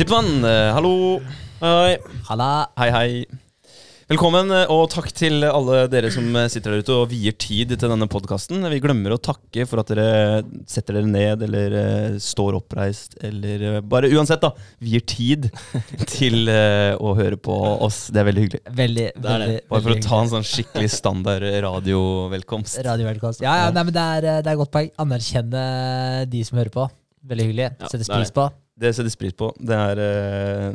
Tippemann, eh, hallo. Hei. Halla. Hei, hei. Velkommen, eh, og takk til alle dere som eh, sitter der ute og vier tid til denne podkasten. Vi glemmer å takke for at dere setter dere ned, eller står oppreist, eller bare uansett, da, vier tid til å høre på oss. Det er veldig hyggelig. Veldig, Det er det. veldig Bare for å ta en sånn skikkelig standard radiovelkomst. Radiovelkomst. Ja, ja, nei, men det er, det er godt poeng. Anerkjenne de som hører på. Veldig hyggelig. Ja, Settes er pris på. Det settes pris på. Det er, eh,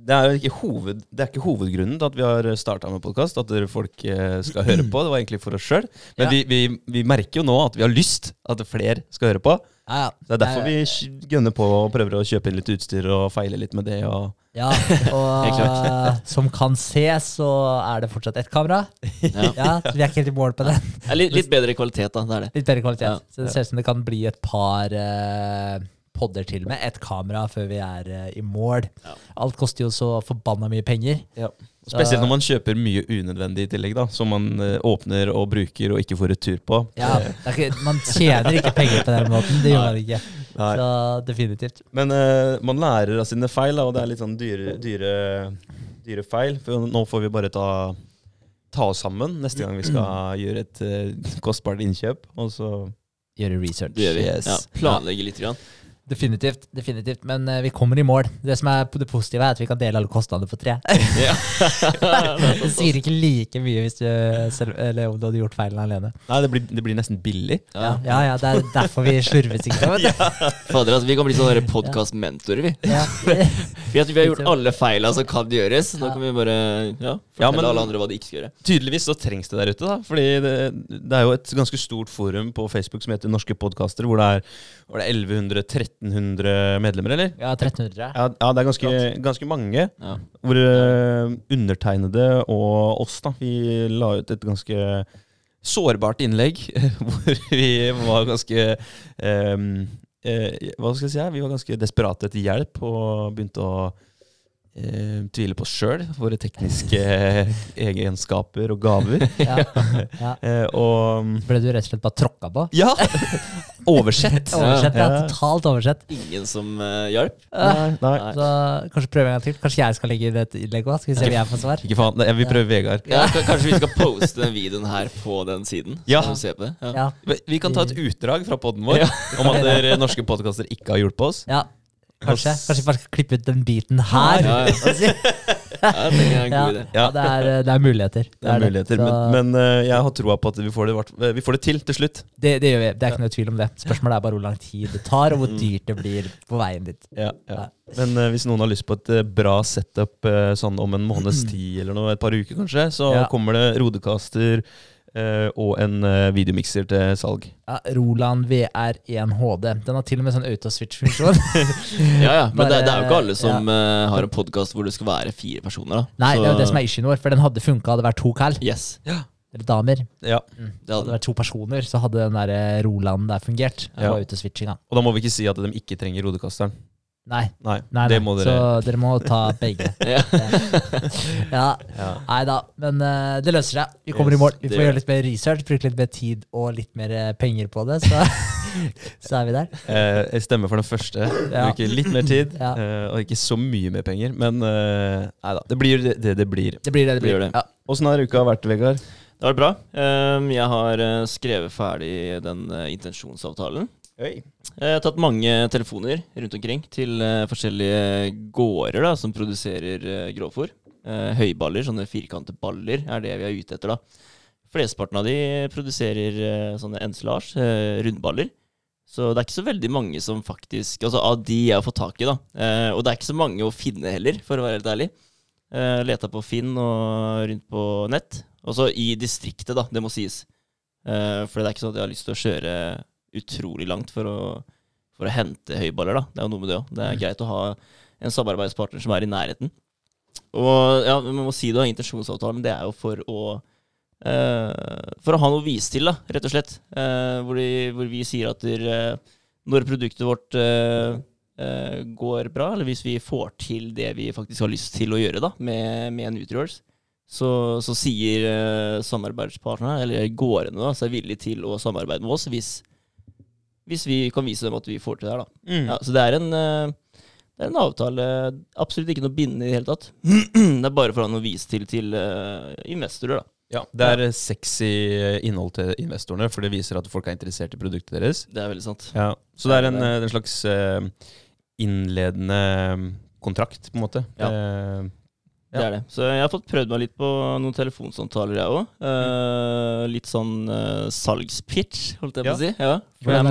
det er, ikke, hoved, det er ikke hovedgrunnen til at vi har starta med podkast, at folk eh, skal høre på. Det var egentlig for oss sjøl. Men Ja. vi, vi, vi merker jo nå at vi har lyst at flere skal høre på. Ja, ja. Det er derfor vi gønner på og prøver å kjøpe inn litt utstyr og feile litt med det. Og Ja, og som kan se, så er det fortsatt ett kamera. Ja. Ja, så Vi er ikke helt i mål på det. Det er litt, litt bedre kvalitet, da. Det er det. Litt bedre kvalitet. Ja, Så det ser ut som det kan bli et par eh, podder til med. Ett kamera før vi er uh, i mål. Ja. Alt koster jo så forbanna mye penger. Spesielt når man kjøper mye unødvendig i tillegg, da som man uh, åpner og bruker og ikke får retur på. Ja, det er ikke, Man tjener ikke penger på den måten. Det gjør man ikke. Nei. Så definitivt. Men uh, man lærer av sine feil, da, og det er litt sånn dyre, dyre, dyre feil. For nå får vi bare ta, ta oss sammen neste gang vi skal gjøre et uh, kostbart innkjøp. Og så Gjøre research. Det gjør vi. Yes. Ja, planlegge litt. Grann. Definitivt. definitivt. Men uh, vi kommer i mål. Det som er det positive, er at vi kan dele alle kostnader på tre. Det sier ikke like mye hvis du, selv, eller om du hadde gjort feilen alene. Nei, det blir, det blir nesten billig. Ja, ja, ja Det er derfor vi slurver sikkert. vet du. Fader, altså, vi kan bli sånne podkast-mentorer, vi. Ja. Vi, har gjort alle feila som kan gjøres. Nå kan vi bare ja, fortelle Ja, men- alle andre hva de ikke skal gjøre. Tydeligvis så trengs det der ute, da. Fordi det, det er jo et ganske stort forum på Facebook som heter Norske podkaster, hvor det er, hvor det er 1100-1300 medlemmer, eller? ja, 1300. Ja, ja det er ganske, ganske mange. Ja. Hvor uh, undertegnede og oss, da, vi la ut et ganske sårbart innlegg. hvor vi var ganske um, uh, Hva skal jeg si? Vi var ganske desperate etter hjelp og begynte å eh, tviler på oss sjøl, våre tekniske egenskaper og gaver. Ja. Ja. Eh, og Ble du rett og slett bare tråkka på? Ja! Oversett. Oversett, ja. Ja. Totalt oversett. Ingen som uh, hjalp. Nei, nei. Nei. Så kanskje prøve en gang til. Kanskje jeg skal legge inn et innlegg òg? Skal vi se om jeg får svar. Ikke faen. Jeg vil prøve Vegard. Ja, kanskje vi skal poste den videoen her på den siden? så Ja. kan du se på det? Ja. Ja. Vi- kan ta et utdrag fra poden vår om at dere norske podkaster ikke har hjulpet oss. ja. Kanskje. Kanskje vi bare skal klippe ut den biten her. Ja, ja. Ja, det er en god idé. ja det, er, det er muligheter. Det er muligheter, Så men, men eh, jeg har troa på at vi får det, vart- eh, vi får det til til slutt. det, det gjør vi. Det er ikke noe tvil om det. Spørsmålet er bare hvor lang tid det tar, og hvor dyrt det blir på veien dit. Ja, Men eh, hvis noen har lyst på et eh, bra setup eh, sånn om en måneds tid eller noe, et par uker kanskje, så Ja. kommer det Rodecaster eh, og en uh, videomikser til salg. Ja, Roland VR1 HD. Den har til og med sånn autoswitch-funksjon. Ja, ja. Men det, det er jo ikke alle som eh, har en podkast hvor det skal være fire personer. da Nei, Så- det er jo det som er issuen vår, for den hadde funka hadde det vært to kall. Yes. Eller damer. Ja, Det Hadde det hadde vært to personer, så hadde den der eh, Roland der fungert. Ja. Og. Og da må vi ikke si at de ikke trenger Rodekasteren. Nei. Nei, Nei, det nei. må dere Så dere må ta begge. Ja. ja. Nei da, men uh, det løser seg. Vi kommer i mål. Vi får gjøre litt mer research, bruke litt mer tid og litt mer eh, penger på det, så, så er vi der. Uh, jeg stemmer for den første. Ja. Bruker litt mer tid, Ja. uh, og ikke så mye mer penger. Men eh, nei da, det blir det det, det blir. Det blir det det blir. blir. det. Ja. Åssen har uka vært, Vegard? Det har vært bra. Um, jeg har skrevet ferdig den intensjonsavtalen. Oi. Jeg har tatt mange telefoner rundt omkring til eh, forskjellige gårder da, som produserer grovfòr. Eh, høyballer, sånne firkantede baller, er det vi er ute etter. da. Flesteparten av de produserer eh, sånne ensilage, rundballer. Så det er ikke så veldig mange som faktisk Altså av de jeg har fått tak i, da. Eh, og det er ikke så mange å finne heller, for å være helt ærlig. Leta på Finn og rundt på nett. Også i distriktet, da, det må sies. Eh, for det er ikke sånn at jeg har lyst til å kjøre utrolig langt for å, for å hente høyballer, da. Det er jo noe med det òg. Det er greit å ha en samarbeidspartner som er i nærheten. Og ja, man må si det, intensjonsavtalen, det er jo for å eh, For å ha noe å vise til, da, rett og slett. Eh, hvor, de, hvor vi sier at der, eh, når produktet vårt eh, eh, går bra, eller hvis vi får til det vi faktisk har lyst til å gjøre da, med, med Nutriors, så, så sier eh, samarbeidspartnerne, eller gårdene, da, seg villige til å samarbeide med oss hvis, hvis vi kan vise dem at vi får til det her. da. Mm. Ja, så det er en, eh, Det er en avtale, absolutt ikke noe bindende i det hele tatt. Det er bare for han å vise til til eh, investorer, da. Ja, Det er eh, sexy innhold til investorene, for det viser at folk er interessert i produktet deres. Det er veldig sant. Ja, Så det er en, eh, en slags eh, innledende eh, kontrakt, på en måte. Ja. Eh, Det er det. Så jeg har fått prøvd meg litt på noen telefonsamtaler, jeg òg. litt sånn uh, salgspitch, holdt jeg på å si. Ja. For jeg er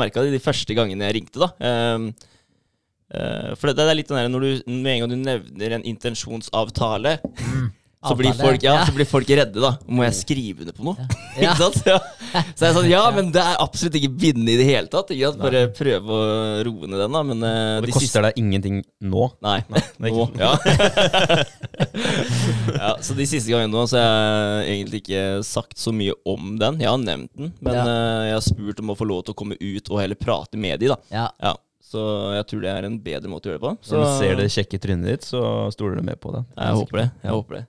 merka det, det de første gangene jeg ringte, da. Ehm, uh, for det, det er litt den der når du med en gang du nevner en intensjonsavtale, så blir, folk, ja, så blir folk redde, da. Må jeg skrive under på noe? Ja. Ikke sant? Ja. Så jeg er sånn, ja, men det er absolutt ikke bindende i det hele tatt. Ikke sant? Bare prøve å roe ned den, da. Men uh, det de koster siste deg ingenting nå. Nei. er nå. Ja. ja, så de siste gangene nå så har jeg egentlig ikke sagt så mye om den. Jeg har nevnt den, men Ja. eh, jeg har spurt om å få lov til å komme ut og heller prate med de, da. Ja. Så jeg tror det er en bedre måte å gjøre det på. Så når du ser det kjekke trynet ditt, så stoler du med på det. jeg håper det. Jeg håper det.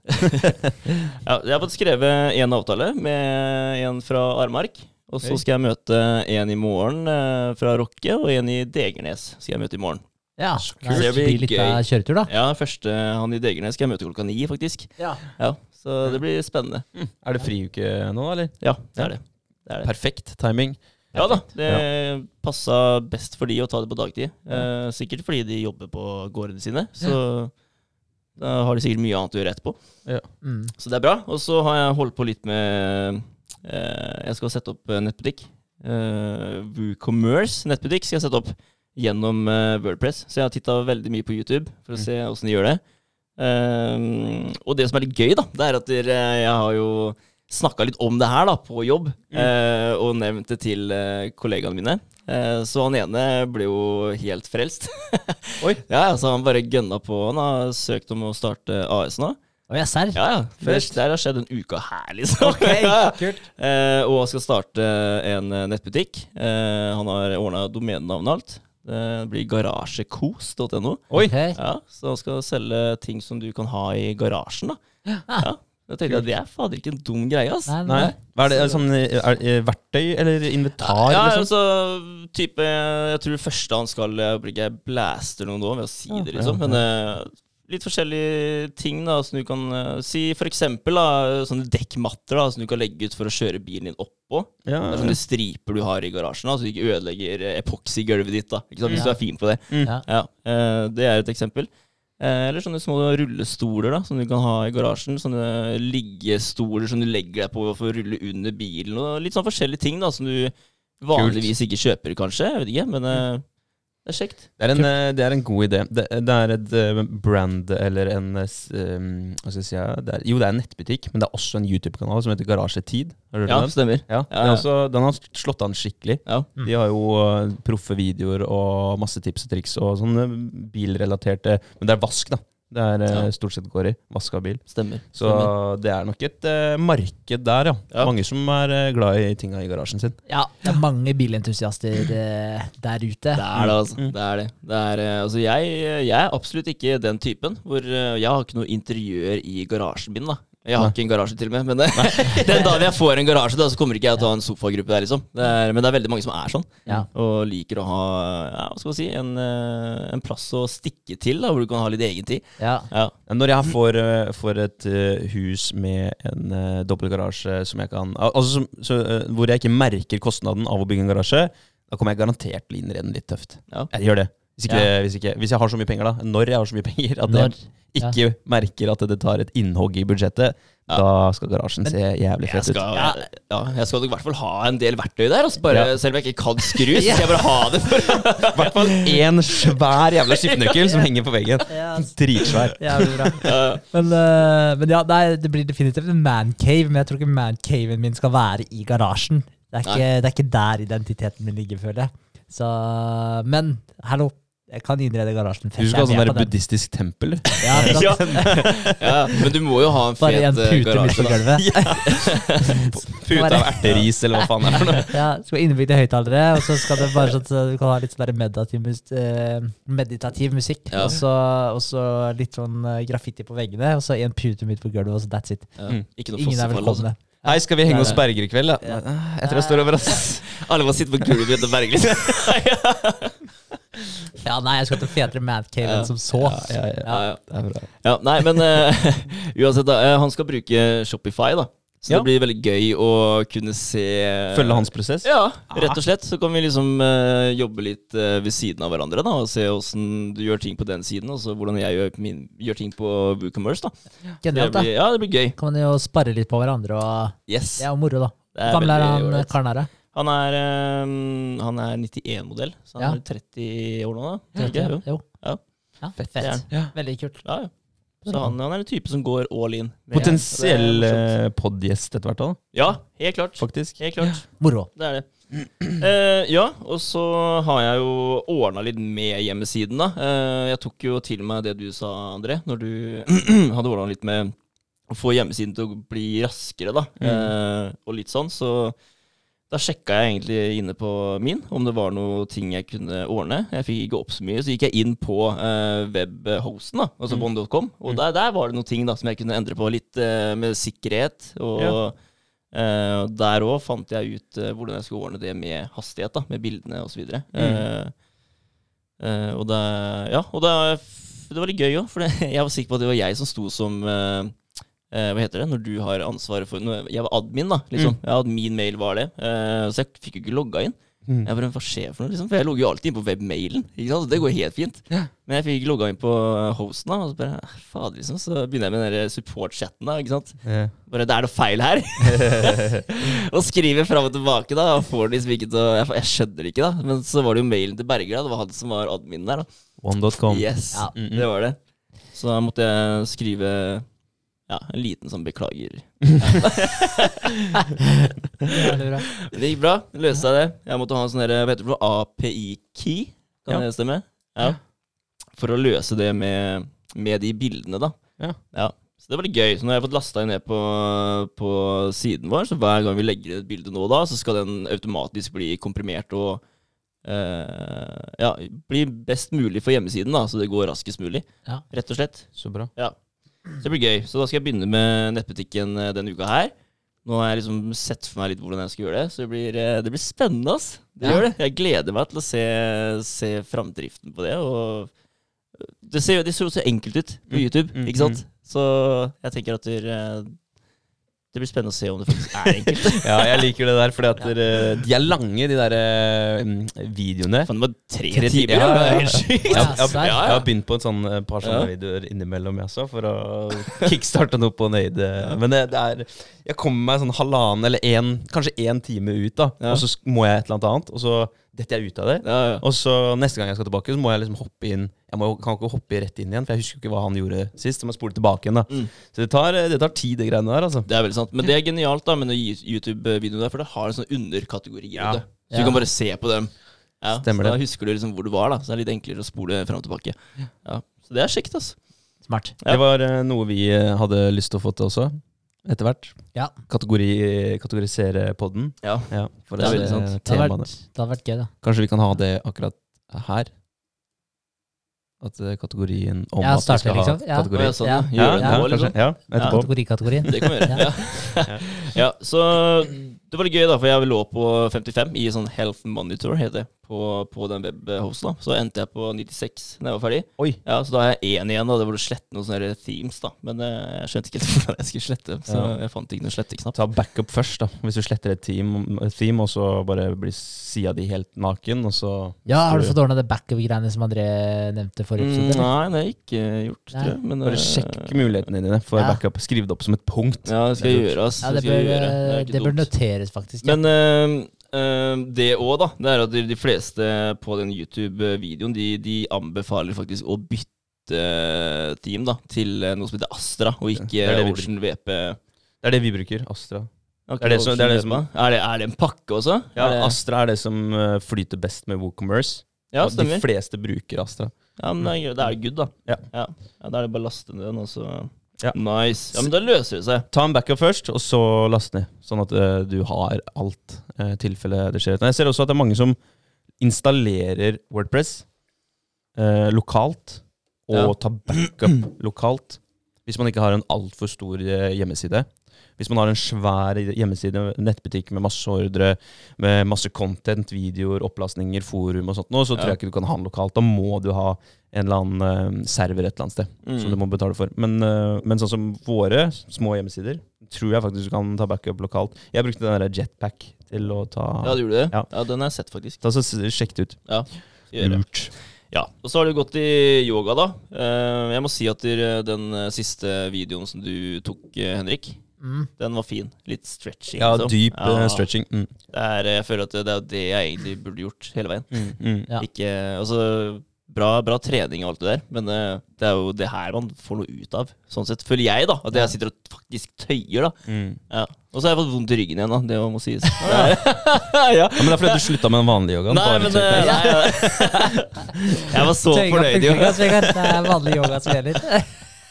ja, jeg har fått skrevet en avtale med en fra Armark. Og så skal jeg møte en i morgen eh, fra Rokke, og en i Degernes skal jeg møte i morgen. ja. kult. Det blir litt gøy. av kjøretur, da. Ja, første han i Degernes skal jeg møte klokka ni, faktisk. Ja. Ja, Så det blir spennende. Er det friuke nå, eller? Ja, det er det. det, er det. Perfekt timing. Ja da, det passa best for de å ta det på dagtid. Eh, sikkert fordi de jobber på gårdene sine. Så da har de sikkert mye annet å gjøre etterpå. Mm. Så det er bra. Og så har jeg holdt på litt med eh, Jeg skal sette opp eh, nettbutikk. Eh, WooCommerce nettbutikk skal jeg sette opp gjennom eh, Wordpress. Så jeg har titta veldig mye på YouTube for å se åssen de gjør det. Eh, og det som er litt gøy, da, det er at jeg har jo snakka litt om det her da, på jobb, eh, og nevnt det til eh, kollegaene mine. Eh, så han ene ble jo helt frelst. Oi. Ja, så han bare gønna på. Han har søkt om å starte AS nå. Å ja, serr? Ja, ja. Det, Fett. det har skjedd en uke her, liksom. Ok, ja, ja. kult. Eh, og skal starte en nettbutikk. Eh, han har ordna domenenavn og alt. Det blir garasjekos.no. Oi! Ok. Ja, så han skal selge ting som du kan ha i garasjen, da. Ja. Da tenkte jeg at det er fader ikke en dum greie, ass. Nei, Nei. nei. Hva er det? Sånn er, er, verktøy eller inventar? Ja, liksom? altså type Jeg tror første han skal Jeg blaster noen nå ved å si det, liksom. Ja, Men uh, litt forskjellige ting da som du kan uh, si. For eksempel da, sånne dekkmatter da som du kan legge ut for å kjøre bilen din oppå. ja, Det er sånne striper du har i garasjen, da, så du ikke ødelegger epoksygulvet ditt. da Ikke sant? Hvis Ja. du er fin på det. Mm. Ja. Ja, eh, Det er et eksempel. Eh, Eller sånne små rullestoler da som du kan ha i garasjen. Sånne liggestoler som du legger deg på for å rulle under bilen. Og litt sånn forskjellige ting da som du vanligvis ikke kjøper, kanskje. Jeg vet ikke, men eh, det er kjekt. Det er, en, eh, det er en god idé. Det, det er et eh, brand eller en um, Hva skal jeg si det er, Jo, det er en nettbutikk, men det er også en YouTube-kanal som heter Garasjetid. Har du hørt Ja, den? stemmer. Ja, Ja, det ja. også, Den har slått an skikkelig. Ja. De har jo uh, proffe videoer og masse tips og triks og sånne bilrelaterte Men det er vask, da. Det er eh, Ja. stort sett går i. Vaska bil. Stemmer. Så stemmer. det er nok et uh, marked der, ja. Ja. Mange som er uh, glad i tinga i garasjen sin. Ja, det er mange bilentusiaster uh, der ute. Det er det, altså. Mm. Det er det. det er, altså jeg, jeg er absolutt ikke den typen hvor jeg har ikke noe interiør i garasjen min. da Jeg har Nei. ikke en garasje til og med, men eh, den dagen jeg får en garasje, da så kommer ikke jeg til å ha en sofagruppe der. liksom det er, Men det er veldig mange som er sånn, Ja. og liker å ha ja, hva skal man si, en, eh, en plass å stikke til, da hvor du kan ha litt egen tid. Ja. Ja, Når jeg får, eh, får et hus med en uh, dobbeltgarasje som jeg kan Altså som, så, uh, Hvor jeg ikke merker kostnaden av å bygge en garasje, da kommer jeg garantert til å innrede den litt tøft. Ja. Jeg gjør det. Hvis, ikke, Ja. hvis, ikke, hvis jeg har så mye penger, da. Når jeg har så mye penger at Når, jeg ikke merker at det tar et innhogg i budsjettet, Ja. da skal garasjen se jævlig fet ut. skal, ja, jeg skal i hvert fall ha en del verktøy der. Altså bare, Ja. Selv om jeg ikke kan skru, så skal jeg bare ha det. For, I hvert fall én svær jævla skiftenøkkel som henger på veggen. Ja, Dritsvær. Jævlig bra. Men, uh, men ja, nei, det blir definitivt en mancave, men jeg tror ikke mancaven min skal være i garasjen. Det er ikke, det er ikke der identiteten min ligger, føler jeg. Så, men hallo, jeg kan innrede garasjen fett. Du skal ha sånn der buddhistisk tempel. Ja, ja, ja, men du må jo ha en fet garasje. Bare en eh, pute midt på gulvet. Pute av erteris, eller hva faen det er for noe. Ja, skal innebygde høyttalere, og så skal det bare sånn at du kan ha litt sånn meditativ, eh, meditativ musikk. Ja. Og, så, og så litt sånn eh, graffiti på veggene, og så en pute midt på gulvet, og så that's it. Ja, Mm. ikke noe Ingen er velkomne. Hei, skal vi henge hos. Berger i kveld, da? Ja. Jeg tror jeg står over, ass. Alle må sitte på gulvet og berge litt. Ja, nei, jeg skal til fetere mancave enn som så. Ja, ja, ja. Ja, ja. Det er bra. Ja, nei, men uh, uansett, da. eh, han skal bruke Shopify, da. Så Ja. det blir veldig gøy å kunne se Følge hans prosess? Ja, rett og slett. Så kan vi liksom uh, jobbe litt uh, ved siden av hverandre, da. Og se åssen du gjør ting på den siden, og så hvordan jeg gjør, min, gjør ting på WooCommerce, da. Det Genialt, da. ja, det blir gøy. Kan man jo sparre litt på hverandre, og Yes. det er jo moro, da. Hvor gammel er han karen her, da? Han er, han er 91-modell, så han Ja. er 30 år nå, da. Er det ikke? Jo. Jo. Ja. Ja, Fett. Det er han. Ja. Veldig kult. Ja, ja. Så han, han er en type som går all in. Potensiell det er morsomt. eh, podgjest etter hvert, da, Ja, helt klart. faktisk. Helt klart. Moro. Det er det. Eh, ja, og så har jeg jo ordna litt med hjemmesiden, da. Eh, jeg tok jo til meg det du sa, André, når du hadde ordna litt med å få hjemmesiden til å bli raskere, da. Eh, og litt sånn, så da sjekka jeg egentlig inne på min om det var noe ting jeg kunne ordne. Jeg fikk ikke opp så mye, så gikk jeg inn på uh, webhosten, da, altså Mm. one.com, og der, der var det noen ting da som jeg kunne endre på. Litt uh, med sikkerhet og Ja. uh, der òg fant jeg ut hvordan jeg skulle ordne det med hastighet, da, med bildene osv. videre Mm. Uh, og det, ja, og det, det var litt gøy òg, for det, jeg var sikker på at det var jeg som sto som eh, Hva heter det når du har ansvaret for når Jeg var admin, da. liksom Mm. hadde Min mail var det. Eh, så jeg fikk jo ikke logga inn. Mm. Jeg bare, Hva skjer for noe? liksom For jeg logger jo alltid inn på webmailen. Ikke sant? Så det går helt fint. Ja. Men jeg fikk ikke logga inn på eh, hosten. da Og så bare, "Ah, fader liksom Så begynner jeg med den support-chatten. da Ikke sant Ja. bare, det er noe feil her. og skriver fram og tilbake, da. Og får liksom ikke til jeg, jeg skjønner det ikke, da. Men så var det jo mailen til Berger, da. Det var han som var admin der, da. One.com. Yes, Ja. Mm, mm. det var det. Så da måtte jeg skrive ja, en liten sånn beklager. Det gikk bra. Det løste seg, det. Jeg måtte ha en sånn hva heter det API-key. Kan Ja. det stemme? Ja. For å løse det med, med de bildene, da. Ja. Så det var litt gøy. Så nå har jeg fått lasta ned på, på siden vår, så hver gang vi legger et bilde nå da, så skal den automatisk bli komprimert og eh, ja, bli best mulig for hjemmesiden, da, så det går raskest mulig. Ja. Rett og slett. Så bra. Så det blir gøy. Så da skal jeg begynne med nettbutikken eh, denne uka her. Nå har jeg liksom sett for meg litt hvordan jeg skal gjøre det, så det blir, eh, det blir spennende. ass. Det Ja. gjør det. Jeg gleder meg til å se, se framdriften på det. Og det ser, jo så enkelt ut på Mm, YouTube, mm, ikke sant? Så jeg tenker at det, eh, det blir spennende å se om det faktisk er enkelt. Ja, jeg liker det der, fordi at dere- de er lange, de der uh, videoene. Fan, det var tre, Tre timer! timer, ja, ja, ja. helt sykt. Ja, Jeg, jeg, serr? jeg har begynt på et sånn, eh, par sånne Ja. videoer innimellom, jeg også, for å kickstarte noe på Nøyd. Men det, det er Jeg kommer meg sånn halvannen eller en, kanskje én time ut, da, Ja. og så må jeg et eller annet annet, og så detter jeg ut av det. Ja, ja. Og så neste gang jeg skal tilbake, så må jeg liksom hoppe inn Jeg må, kan ikke hoppe rett inn igjen, for jeg husker jo ikke hva han gjorde sist. Så må jeg spole tilbake igjen, da. Mm. Så det tar, det tar tid, det greiene der, altså. Det er veldig sant. Men det er genialt da med YouTube-videoen der, for det har en sånn underkategori. Ja. Så Ja. du kan bare se på dem. Ja, Stemmer så Da husker du liksom hvor du var, da. Så det er litt enklere å spole fram og tilbake. Ja. Så det er kjekt, altså. Smart. Ja. Det var eh, noe vi eh, hadde lyst til å få til også, etter hvert. Ja. Kategori, kategorisere podden. Ja. Ja, for Det er det er sant. Det hadde vært, det hadde vært gøy, da. Kanskje vi kan ha det akkurat her? At eh, kategorien om Ja, at vi skal ha liksom. ha kategori. Ja, sånn, ja. Ja. Ja, ja, kanskje. liksom. Ja, etterpå. Kategorikategorien. Det kan vi gjøre. Ja. Ja. ja, så det var litt gøy, da, for jeg lå på 55 i sånn Health Monitor, heter det, på, på den webhosten. da. Så endte jeg på 96 da jeg var ferdig. Oi. Ja, Så da har jeg én igjen, da. Det burde slette noen sånne themes, da. Men eh, jeg skjønte ikke helt hvordan jeg skulle slette dem, så Ja. jeg fant ikke noen sletteknapp. Ta backup først, da. Hvis du sletter et, team, et theme, og så bare blir sida di helt naken, og så Ja, har du fått ordna det backup-greiene som André nevnte forrige Mm, episode? eller? nei, det har jeg ikke gjort, Nei. tror jeg. Men, Bare eh, sjekk mulighetene dine for Ja. backup. Skriv det opp som et punkt. Ja, det skal jeg gjøre, ass. Ja, det skal jeg bør, gjøre. er eh, ikke det bør dumt. Noteres, faktisk. ja. Men uh, uh, det òg, da. Det er at de, de fleste på den YouTube-videoen, de, de anbefaler faktisk å bytte team da til noe som heter Astra, og ikke Det det Ocean VP. Det er det vi bruker. Astra. Okay, er det som, det er det Ocean er, det, er det en pakke også? Ja, det, Astra er det som eh, flyter best med WooCommerce. ja stemmer. de fleste bruker Astra. Ja, men det er er good, da. Ja. Ja, ja, Da er det bare å laste ned den, og så Ja. Nice. Ja, men da løser det seg. Ta en backup først, og så last ned. Sånn at uh, du har alt uh, tilfelle det skjer. Jeg ser også at det er mange som installerer Wordpress uh, lokalt, og Ja. tar backup lokalt. Hvis man ikke har en altfor stor eh, hjemmeside. Hvis man har en svær hjemmeside, nettbutikk med masse ordre, med masse content, videoer, opplastninger, forum og sånt, nå, så tror jeg ikke du kan handle lokalt. Da må du ha en eller annen eh, server et eller annet sted Mm. som du må betale for. Men, eh, men sånn som våre små hjemmesider, tror jeg faktisk du kan ta backup lokalt. Jeg brukte den der jetpack til å ta Ja, du gjorde det? Ja. Ja, den har jeg sett, faktisk. Ta så Sjekk det ut. Ja. Lurt. Ja, og så har du gått i yoga, da. Eh, Jeg må si at den siste videoen som du tok, Henrik, Mm. den var fin. Litt stretching. Ja, liksom. dyp Ja, eh, stretching. Mm. Det er, jeg føler at det, det er det jeg egentlig burde gjort hele veien. Mm. Mm. Ja. Ikke, altså, bra, bra trening og alt det der, men eh, det er jo det her man får noe ut av. Sånn sett føler jeg, da. At jeg sitter og faktisk tøyer, da. Mm. Ja. Og så har jeg fått vondt i ryggen igjen, da. Det må sies. ja. Ja, men det er fordi du slutta med den vanlige yogaen? Nei, bare men det, eh, nei, ja. Jeg var så fornøyd, jo. pulking. Det er vanlig yoga som gjelder.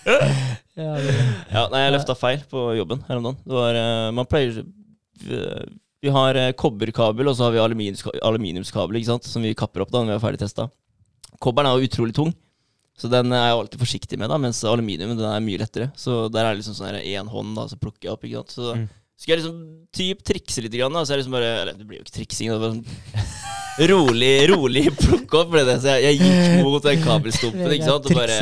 ja, Ja, nei, jeg løfta feil på jobben her om dagen. Det var, eh, man pleier vi, har eh, kobberkabel, og så har vi aluminiumskabel ikke sant? som vi kapper opp da når vi er ferdig testa. Kobberen er jo utrolig tung, så den er jeg alltid forsiktig med, da, mens aluminium den er mye lettere. Så der er det liksom sånn én hånd, da, så plukker jeg opp. ikke sant? Så Mm. skal jeg liksom typ trikse litt, grann, da, så jeg liksom bare Eller det blir jo ikke triksing. Det var sånn rolig, rolig plukke opp. Ble det, så jeg, jeg gikk mot den kabelstumpen, ikke sant. Og bare.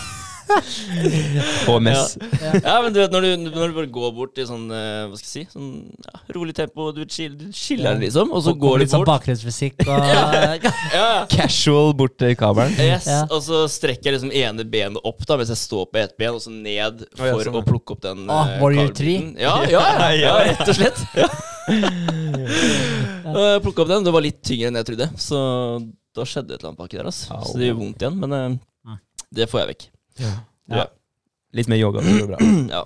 HMS. Ja, men du vet, når du, når du bare går bort i sånn eh, Hva skal jeg si Sånn ja, rolig tempo, du, chill, du chiller liksom, og så Og- og går du litt sånn bakgrunnsfysikk bakgrunnsmusikk og Ja, Casual bort til kabelen. yes, Ja. Og så strekker jeg liksom ene benet opp da mens jeg står på ett ben, og så ned for ja, sånn, å plukke opp den Å, eh, Warrior kabelbiten. Ja, ja, ja, ja, rett og slett. Ja. Og jeg plukket opp den. Det var litt tyngre enn jeg trodde, så da skjedde et eller annet baki der. Altså. Så det gjør vondt igjen, men eh, Mm. det får jeg vekk. Ja. Litt mer yoga. Det bra. Ja.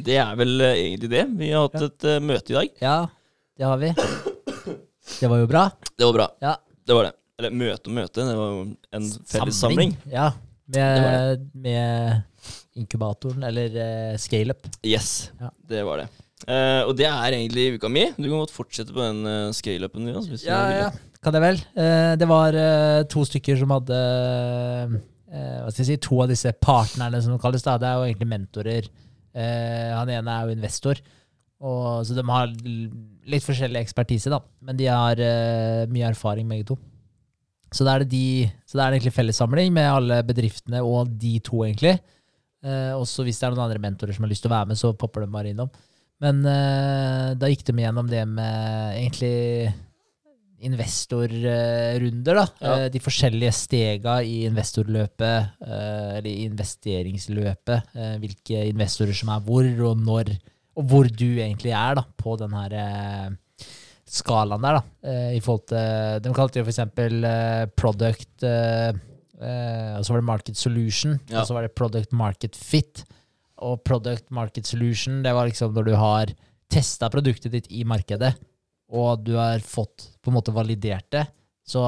Det er vel eh, egentlig det. Vi har hatt et uh, møte i dag. Ja, det har vi. Det var jo bra. Det var bra. Ja. Det var det. Eller møte og møte. Det var jo en fellessamling. Ja. Med, Det det. med, inkubatoren, eller uh, scaleup. Yes, Ja. det var det. Uh, og det er egentlig uka mi. Du kan godt fortsette på den uh, scale-upen din. Altså, Ja, ja, kan jeg vel. Uh, det var to stykker som hadde Hva skal jeg si, to av disse partnerne, som det kalles. da, Det er jo egentlig mentorer. Eh, han ene er jo investor. Og, så de har litt forskjellig ekspertise, da. Men de har eh, mye erfaring, begge to. Så da er det de, så det er egentlig fellessamling med alle bedriftene og de to, egentlig. Eh, også hvis det er noen andre mentorer som har lyst til å være med, så popper de bare innom. Men eh, da gikk de gjennom det med egentlig investorrunder, da. Ja. Eh, de forskjellige stega i investorløpet, eh, eller investeringsløpet. eh, hvilke investorer som er hvor, og når, og hvor du egentlig er da, på den her skalaen der. da. I forhold til De kalte det eh, product Og så var det market solution, Ja. og så var det product market fit. Og product market solution, det var liksom når du har testa produktet ditt i markedet, og du har fått på en måte validert det, så,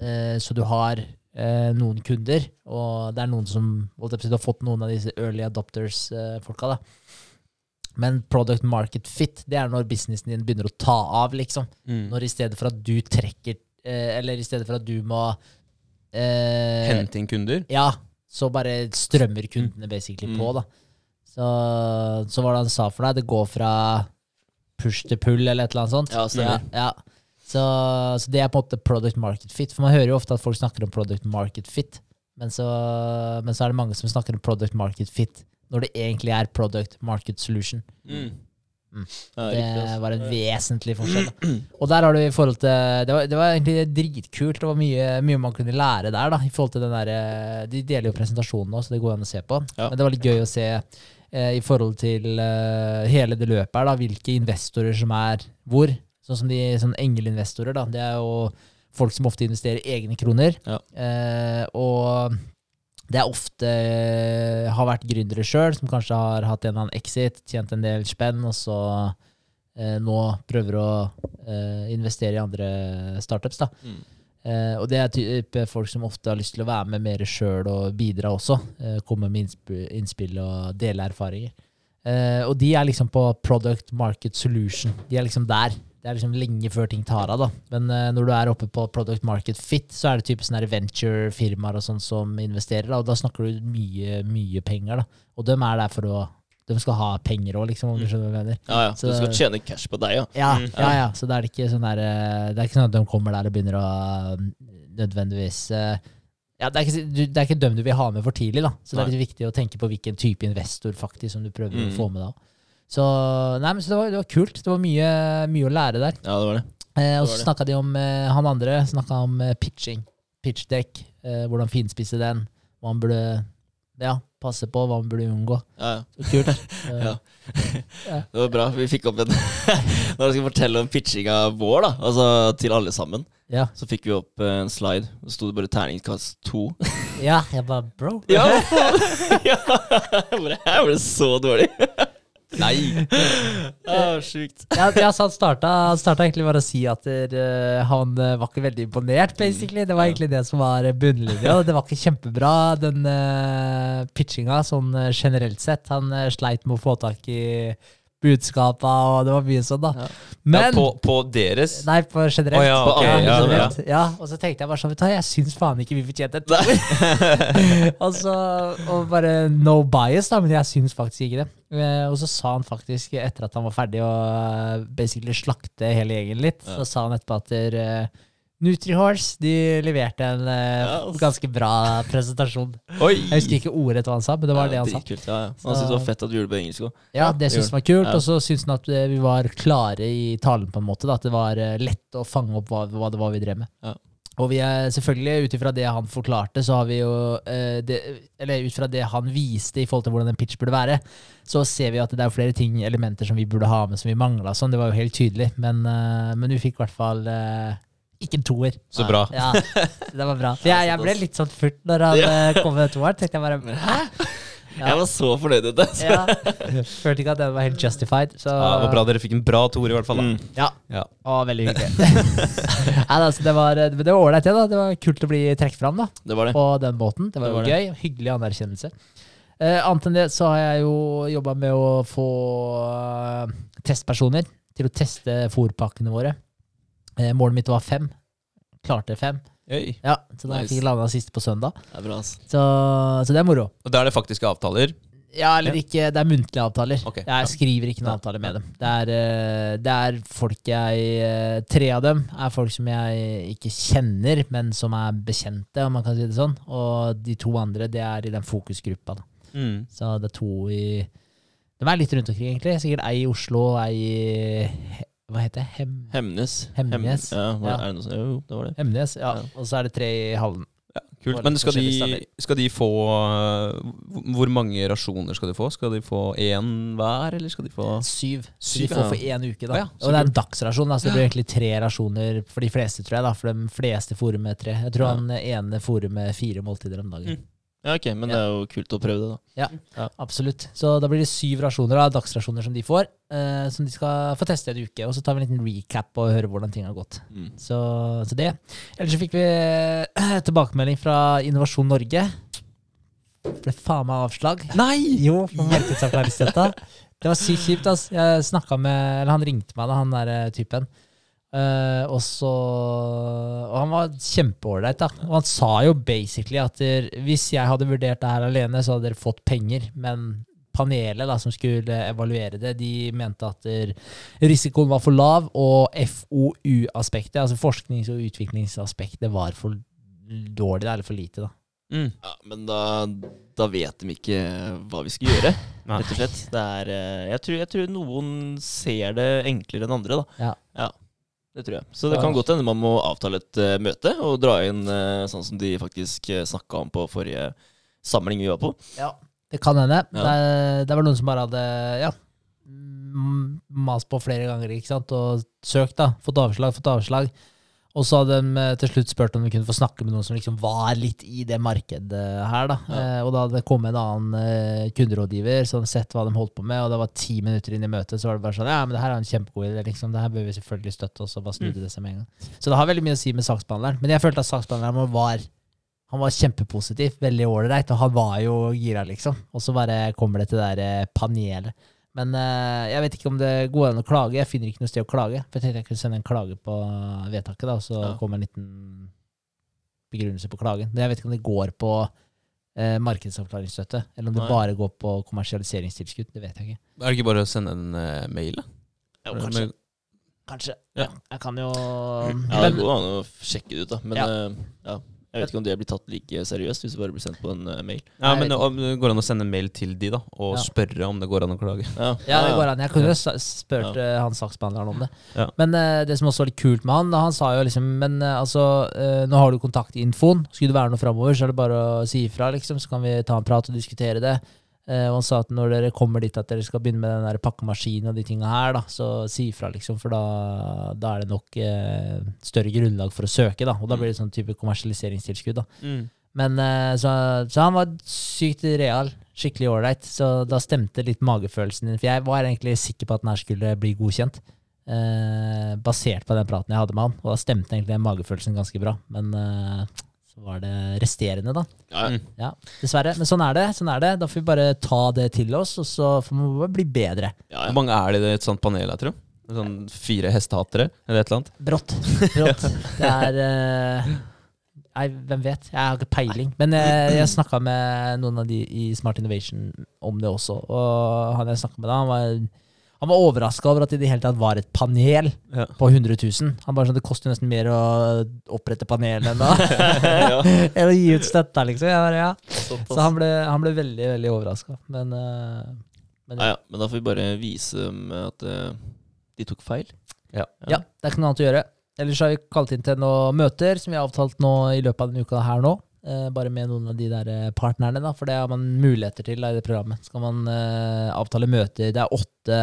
eh, så du har eh, noen kunder, og det er noen som på Du har fått noen av disse early adopters-folka. da. Men product market fit, det er når businessen din begynner å ta av, liksom. Mm. Når i stedet for at du trekker eh, Eller i stedet for at du må eh, Hente inn kunder. ja, så bare strømmer kundene basically på, Mm. da. Så, så var det han sa for deg, det går fra push til pull, eller et eller annet sånt. Ja, stemmer. Ja, ja. Så, så det er på en måte product market fit. For man hører jo ofte at folk snakker om product market fit, men så, men så er det mange som snakker om product market fit når det egentlig er product market solution. Mm. Mm. Det var en vesentlig forskjell. Da. Og der har du i forhold til Det var, det var egentlig dritkult. Det var mye, mye man kunne lære der. da I forhold til den der, eh, De deler jo presentasjonen nå, så det går an å se på. Ja. Men det var litt gøy å se i forhold til eh, hele det løpet her, da hvilke investorer som er hvor. Sånn som de sånn engelinvestorer. da Det er jo folk som ofte investerer egne kroner. Ja. Eh, og det er ofte eh, har vært gründere sjøl, som kanskje har hatt en eller annen exit, tjent en del spenn, og så eh, nå prøver å eh, investere i andre startups. da. Mm. Eh, og det er type folk som ofte har lyst til å være med mer sjøl og bidra også. Eh, komme med innsp innspill og dele erfaringer. Eh, og de er liksom på product market solution. De er liksom der. Det er liksom lenge før ting tar av. da. Men når du er oppe på product market fit, så er det typisk sånne venture-firmaer og sånn som investerer. da, Og da snakker du mye, mye penger. da. Og de er der for å De skal ha penger òg, liksom, om du skjønner hva jeg mener. Ja, ja. Så- de skal tjene cash på deg, ja. Ja, Mm. ja, ja. Så det er ikke sånn der eh, Det er ikke sånn at de kommer der og begynner å eh, nødvendigvis eh, ja, det, er ikke, du, det er ikke dem du vil ha med for tidlig, da. Så det er litt viktig å tenke på hvilken type investor faktisk som du prøver Mm. å få med da. Så, nei, men så det, var, det var kult. Det var mye, mye å lære der. Ja, det var det. Eh, og så snakka de om eh, han andre snakka om eh, pitching. Pitchdekk. Eh, hvordan finspisse den. Man burde ja, passe på, hva man burde unngå. Ja, ja. Så kult. Eh, Ja. Det var bra. Vi fikk opp en Når jeg skal fortelle om pitchinga vår, da, altså til alle sammen, ja. så fikk vi opp eh, en slide. Det sto det bare terningkast to. ja, jeg bare bro. Ja! Jeg ble så dårlig. Nei! Ah, Sjukt. ja, ja, så han starta, han starta egentlig bare å si at eh, han eh, var ikke veldig imponert, basically. Det var egentlig det som var bunnlinja. Det var ikke kjempebra, den uh, pitchinga, sånn eh, generelt sett. Han uh, sleit med å få tak i budskapa, og det var mye sånn, da. Ja. Men ja, på, på deres Nei, på generelt. Oh, ja, ok, ja, ja, generelt. ja, Og så tenkte jeg bare sånn, vet du jeg syns faen ikke vi fortjente et og så, og bare no bias, da, men jeg syns faktisk ikke det. Eh, og så sa han faktisk, etter at han var ferdig å eh, basically slakte hele gjengen litt, Ja. så sa han etterpå at der, uh, Nutrihorse de leverte en eh, Ja, ganske bra presentasjon. Oi! Jeg husker ikke ordrett hva han sa, men det var det han sa. Kult, ja, ja. Han syntes det var fett at vi gjorde det på engelsk òg. Ja, det syntes han var kult. Ja. Og så syntes han at eh, vi var klare i talen, på en måte. Da, at det var eh, lett å fange opp hva, hva det var vi drev med. Ja. Og vi er selvfølgelig, ut ifra det han forklarte, så har vi jo eh, det, Eller ut fra det han viste i forhold til hvordan en pitch burde være, så ser vi at det er flere ting, elementer som vi burde ha med, som vi mangla. Sånn. Det var jo helt tydelig. Men, eh, men vi fikk i hvert fall eh, ikke en toer. Så bra. Ja, det var bra. For jeg, jeg ble litt sånn furt når han ja. kom med toeren. Tenkte jeg bare Hæ? Ja. Jeg var så fornøyd med det. Ja. Følte ikke at den var helt justified. Så Ja, det var bra dere fikk en bra toer, i hvert fall. Da. Mm. Ja. Ja. Å, veldig hyggelig. Nei, altså, det var det ålreit, det. da Det var kult å bli trukket fram da Det var det. på den måten. Det var, Det var gøy. Hyggelig anerkjennelse. Uh, annet enn det så har jeg jo jobba med å få uh, testpersoner til å teste fôrpakkene våre. Eh, målet mitt var fem. Klarte fem. Oi. Ja, Så da Nice. fikk jeg landa siste på søndag. Det er bra, ass. Så, så det er moro. Og da er det faktiske avtaler. Ja, eller ikke. Det er muntlige avtaler. Ok, ja. Jeg skriver ikke noen avtale med dem. Det er, eh, det er folk jeg eh, Tre av dem er folk som jeg ikke kjenner, men som er bekjente, om man kan si det sånn. Og de to andre, det er i den fokusgruppa. Da. Mm. Så det er to i De er litt rundt omkring, egentlig. Sikkert ei i Oslo, ei i Hva heter det? Hem, Hemnes. Hemnes. Hem- Ja, var, Ja. Er det noe sånt? Jo, det var det. Hemnes. Ja. Ja. Og så er det tre i hallen. Ja, kult. Men skal de, skal de få uh, Hvor mange rasjoner skal de få? Skal de få én hver, eller skal de få Syv. Så Syv, de får ja. for én uke, da. Ja, og det er en dagsrasjon. Altså det blir egentlig tre rasjoner for de fleste, tror jeg. da For de fleste fôrer med tre. Jeg tror han ene fôrer med fire måltider om dagen. Mm. Ja, ok, men det er jo kult å prøve det, da. Ja, Absolutt. Så da blir det syv rasjoner, av dagsrasjoner som de får, eh, som de skal få teste en uke. Og så tar vi en liten recap og hører hvordan ting har gått. Mm. Så, så det. Ellers så fikk vi eh, tilbakemelding fra Innovasjon Norge. Ble faen meg avslag. Nei! Jo, for markedsavklaringsstøtta. Det var sykt kjipt. ass. Jeg med, eller Han ringte meg, da, han der eh, typen. Eh, og så Og han var kjempeålreit. da. Og han sa jo basically at der, hvis jeg hadde vurdert det her alene, så hadde dere fått penger. Men panelet da, som skulle evaluere det, de mente at der, risikoen var for lav, og FoU-aspektet, altså forsknings- og utviklingsaspektet, var for dårlig, eller for lite. da. Mm. Ja, men da, da vet de ikke hva vi skal gjøre, rett og slett. Det er, eh, jeg, tror, jeg tror noen ser det enklere enn andre, da. Ja. Det tror jeg. Så det kan godt hende man må avtale et uh, møte og dra inn uh, sånn som de faktisk uh, snakka om på forrige samling vi var på. Ja, det kan hende. Ja. Det, det var noen som bare hadde ja, mast på flere ganger ikke sant? og søkt. da, Fått avslag, fått avslag. Og så hadde de eh, til slutt spurt om de kunne få snakke med noen som liksom var litt i det markedet her. da. Ja. Eh, og da hadde det kommet en annen eh, kunderådgiver som hadde sett hva de holdt på med, og det var ti minutter inn i møtet, så var det bare sånn Ja, men det her er en kjempegod idé, liksom. Det her bør vi selvfølgelig støtte, oss, og bare snudde det seg med en gang. Så det har veldig mye å si med saksbehandleren. Men jeg følte at saksbehandleren var han var kjempepositiv, veldig ålreit, og han var jo gira, liksom. Og så bare kommer det til det der eh, panelet. Men uh, jeg vet ikke om det går an å klage. Jeg finner ikke noe sted å klage. For jeg tenkte jeg kunne sende en klage på vedtaket, da, og så Ja. kommer en liten begrunnelse på klagen. Men jeg vet ikke om det går på uh, markedsavklaringsstøtte. Eller om det Nei. bare går på kommersialiseringstilskudd. Det vet jeg ikke. Er det ikke bare å sende en uh, mail, da? Jo, Med- Kanskje. Ja. Ja. Jeg kan jo Ja, det går an å sjekke det ut, da. Men Ja. eh, ja. Jeg vet ikke om det blir tatt like seriøst hvis det bare blir sendt på en eh, mail. Ja, men om det går an å sende en mail til de, da, og Ja. spørre om det går an å klage. Ja, Ja, det går an. Jeg kunne jo spurt eh, han saksbehandleren om det. Ja. Men uh, det som også var litt kult med han, da, han sa jo liksom Men uh, altså, uh, nå har du kontaktinfoen. Skulle det være noe framover, så er det bare å si ifra, liksom. Så kan vi ta en prat og diskutere det. Eh, og han sa at når dere kommer dit at dere skal begynne med den der pakkemaskinen og de tinga her, da, så si ifra, liksom. For da, da er det nok eh, større grunnlag for å søke, da. Og da blir det sånn type kommersialiseringstilskudd, da. Men eh, så, så han var sykt real. Skikkelig ålreit. Så da stemte litt magefølelsen din. For jeg var egentlig sikker på at den her skulle bli godkjent. Eh, basert på den praten jeg hadde med han. Og da stemte egentlig den magefølelsen ganske bra. Men eh, var det resterende, da. Ja, ja. Mm. Ja, Dessverre. Men sånn er det. sånn er det. Da får vi bare ta det til oss, og så får vi bare bli bedre. ja, Hvor mange er det i et sånt panel, jeg tror? Sånn fire hestehatere, eller et eller annet? Brått. Brått. Det er uh, Nei, hvem vet? Jeg har ikke peiling. Men eh, jeg snakka med noen av de i Smart Innovation om det også. Og han jeg snakket med da, han var, han var overraska over at det i det hele tatt var et panel Ja. på 100 000. Han bare sånn, Det koster nesten mer å opprette panel enn da. ja. Å gi ut støtta, liksom. Jeg bare, ja. Så han ble, han ble veldig, veldig overraska. Men, eh, men Ja, ja. Men da får vi bare vise dem at eh, de tok feil. Ja, det er ikke noe annet å gjøre. Ellers har vi kalt inn til noen møter som vi har avtalt nå i løpet av denne uka her nå. Eh, bare med noen av de der partnerne, da, for det har man muligheter til da, i det programmet. Skal man eh, avtale møter Det er åtte,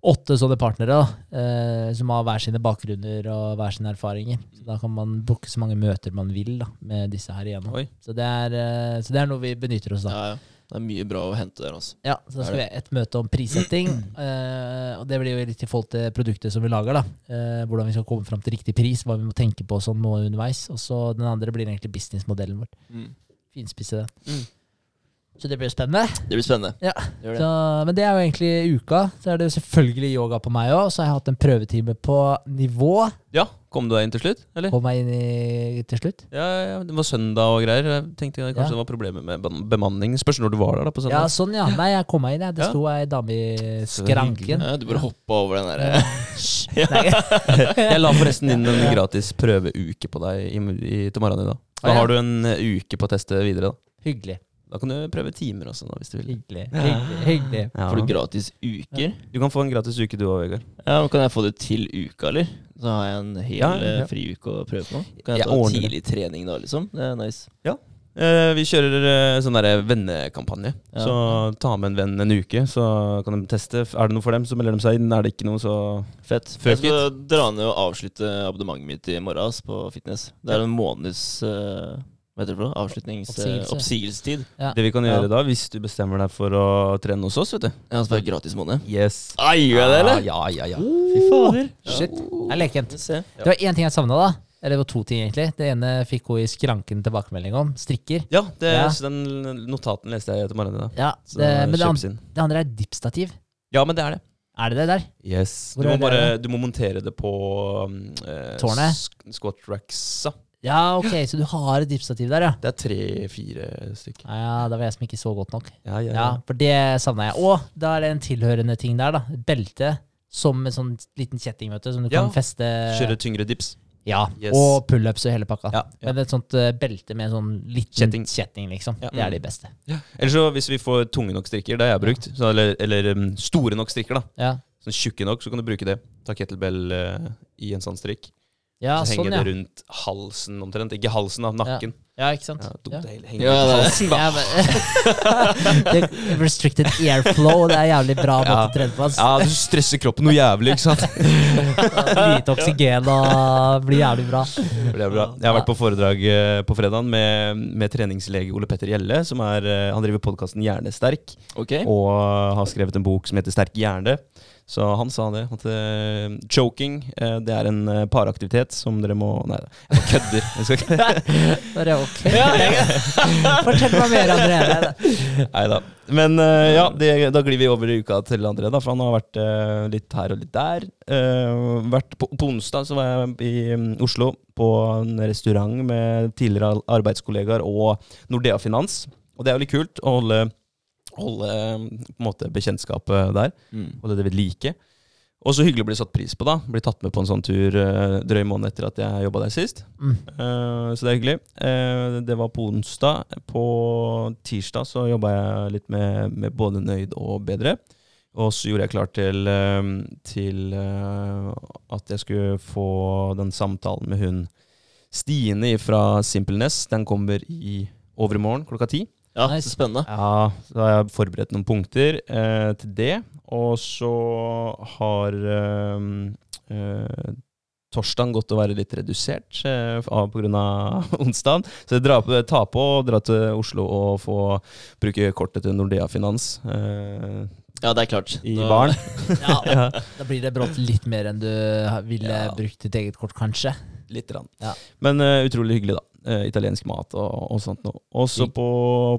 åtte sånne partnere da, eh, som har hver sine bakgrunner og hver sine erfaringer. Så da kan man booke så mange møter man vil da, med disse her igjennom. Så det, er, eh, så det er noe vi benytter oss av. Ja, ja. Det er mye bra å hente der, altså. Ja, så da skal vi ha et møte om prissetting. eh, og det blir jo litt i forhold til produktet som vi lager. da. Eh, hvordan vi skal komme fram til riktig pris, hva vi må tenke på sånn nå underveis. Og så den andre blir egentlig businessmodellen vår. Finspisse det. Mm. Så det blir spennende. Det blir spennende. Ja. Det gjør det. Så, men det er jo egentlig uka. Så er det selvfølgelig yoga på meg òg. Så har jeg hatt en prøvetime på nivå. Ja, Kom du deg inn til slutt, eller? Kom meg inn i, til slutt. Ja, ja, Det var søndag og greier. Jeg tenkte kanskje Ja. det var problemer med bemanning. Spørs når du var der da på søndag. Ja, sånn, ja. Nei, jeg kom meg inn. Jeg. Det Ja. sto ei dame i skranken. Ja, du bare hoppa over den derre. Jeg la forresten inn en gratis prøveuke på deg i, i, til morgenen i dag. Da har du en uke på å teste videre. da Hyggelig. Da kan du prøve timer også, da, hvis du vil. Hyggelig. Hyggelig. hyggelig. Ja. Får du gratis uker? Du kan få en gratis uke du òg, Vegard. Ja, men Kan jeg få det til uka, eller? Så har jeg en hel Ja, ja. eh, friuke å prøve på. Kan jeg Jeg ta tidlig trening da, liksom? Det er nice. Eh, vi kjører eh, sånn derre vennekampanje. Ja. Så ta med en venn en uke, så kan de teste. Er det noe for dem, så melder de seg inn. Er det ikke noe, så Fett. Fuck jeg skal dra ned og avslutte abonnementet mitt i morgen på fitness. Det er en måneds eh, Hva heter det for noe? Avslutnings... eh, Oppsigelse. oppsigelsestid. Ja. Det vi kan gjøre Ja. da, hvis du bestemmer deg for å trene hos oss, vet du Ja, så får jeg gratis måned. Yes. Ai, gjør jeg det, eller? Ja, ja, ja. Fy fader. Shit. Det er lekent. Det var én ting jeg savna, da. Eller det var to ting, egentlig. Det ene fikk hun i skranken tilbakemelding om. Strikker. Ja, det, Ja. så den notaten leste jeg etter morgenen i dag. Ja, det, men det, andre, inn. det andre er dipstativ. Ja, men det er det. Er det det der? Yes. Du må, bare, da? du må montere det på um, eh, Tårnet? squat racksa. Ja, ok, så du har et dipstativ der, ja. Det er tre-fire stykker. Ja, ja, Det var jeg som ikke så godt nok. Ja, ja, Ja, For det savna jeg. Og da er det en tilhørende ting der, da. Belte. Som en sånn liten kjetting, vet du, som du Ja. kan feste Kjøre tyngre dips. Ja, Yes. og pullups og hele pakka. Ja, ja. Men et sånt uh, belte med en sånn liten Kjetting. kjetting, liksom. Ja. Det er de beste. Eller så hvis vi får tunge nok strikker, det har jeg brukt, så, eller, eller um, store nok strikker, da. Ja, Sånn tjukke nok, så kan du bruke det. Ta kettlebell uh, i en sånn strikk. Ja så sånn, henger ja. det rundt halsen omtrent. Ikke halsen, da. Nakken. Ja, ikke sant? Ja, dumt, Ja. det henger Ja, det- halsen, da. Ja, men, restricted airflow, det er jævlig bra måte å trene på. ass. Ja, du stresser kroppen noe jævlig, ikke sant? Lite oksygen og blir jævlig bra. Det er bra. Jeg har vært på foredrag eh, på fredagen med, med treningslege Ole Petter Gjelle. Som er, eh, han driver podkasten Hjernesterk okay. og har skrevet en bok som heter Sterk hjerne. Så han sa det. At uh, choking uh, det er en uh, paraktivitet som dere må Nei, jeg kødder. Jeg Bare ok. Fortell meg mer, André. Nei da. Men ja, det, da glir vi over i uka til André, da, for han har vært litt her og litt der. Vært på, på onsdag så var jeg i um, Oslo på en restaurant med tidligere arbeidskollegaer og Nordea Finans. og det er jo litt kult å holde, holde på en måte bekjentskapet der. Mm. og det ved like. Og så hyggelig å bli satt pris på, da. Bli tatt med på en sånn tur uh, drøy måned etter at jeg jobba der sist. Mm. Uh, så det er hyggelig. Uh, det var på onsdag. På tirsdag så jobba jeg litt med, med både Nøyd og Bedre. Og så gjorde jeg klart til, eh, til eh, at jeg skulle få den samtalen med hun Stine fra Simpleness. Den kommer i overmorgen klokka ti. Ja, Nice. så spennende. Ja, så har jeg forberedt noen punkter eh, til det. Og så har eh, eh, torsdagen gått å være litt redusert eh, av pga. onsdagen. Så jeg drar på, tar på å dra til Oslo og få bruke kortet til Nordea Finans eh, Ja, det er klart. i Da- baren. Ja, ja, da blir det brått litt mer enn du ville Ja. brukt ditt eget kort, kanskje. litt. Rann. Ja. Men uh, utrolig hyggelig, da. Uh, italiensk mat og, og sånt noe. Og så på,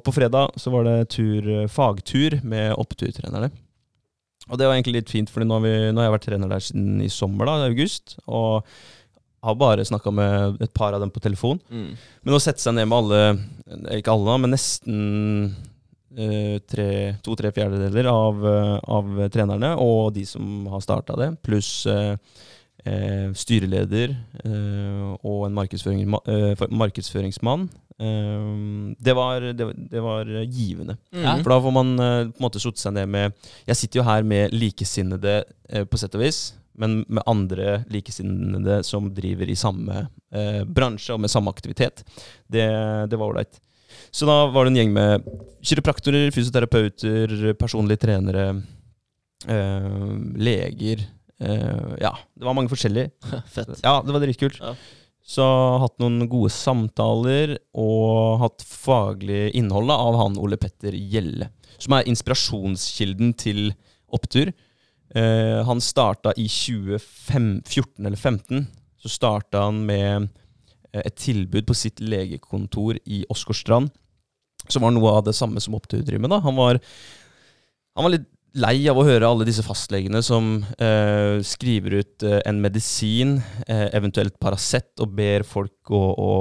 på fredag så var det tur, eh, fagtur med oppturtrenerne. Og det var egentlig litt fint, for nå, har vi- nå har jeg vært trener der siden i sommer, da, i august. Og har bare snakka med et par av dem på telefon. Mm. Men å sette seg ned med alle, ikke alle, men nesten tre, to-tre fjerdedeler av, eh, av trenerne, og de som har starta det, pluss eh, eh, styreleder eh, og en markedsføring, eh, markedsføringsmann. Eh, det, var, det, det var givende. Mm. For da får man eh, på en måte satt seg ned med Jeg sitter jo her med likesinnede, eh, på sett og vis, men med andre likesinnede som driver i samme eh, bransje og med samme aktivitet. Det, det var ålreit. Så da var det en gjeng med kiropraktorer, fysioterapeuter, personlige trenere, øh, leger øh, Ja, det var mange forskjellige. Fett. Ja, det var dritkult. Ja. Så hatt noen gode samtaler og hatt faglig innhold av han Ole Petter Gjelle, som er inspirasjonskilden til opptur. Uh, han starta i 2014 eller 2015. Så starta han med et tilbud på sitt legekontor i Åsgårdstrand, som var noe av det samme som opptur driver med. Han var, han var litt lei av å høre alle disse fastlegene som eh, skriver ut eh, en medisin, eh, eventuelt Paracet, og ber folk å, å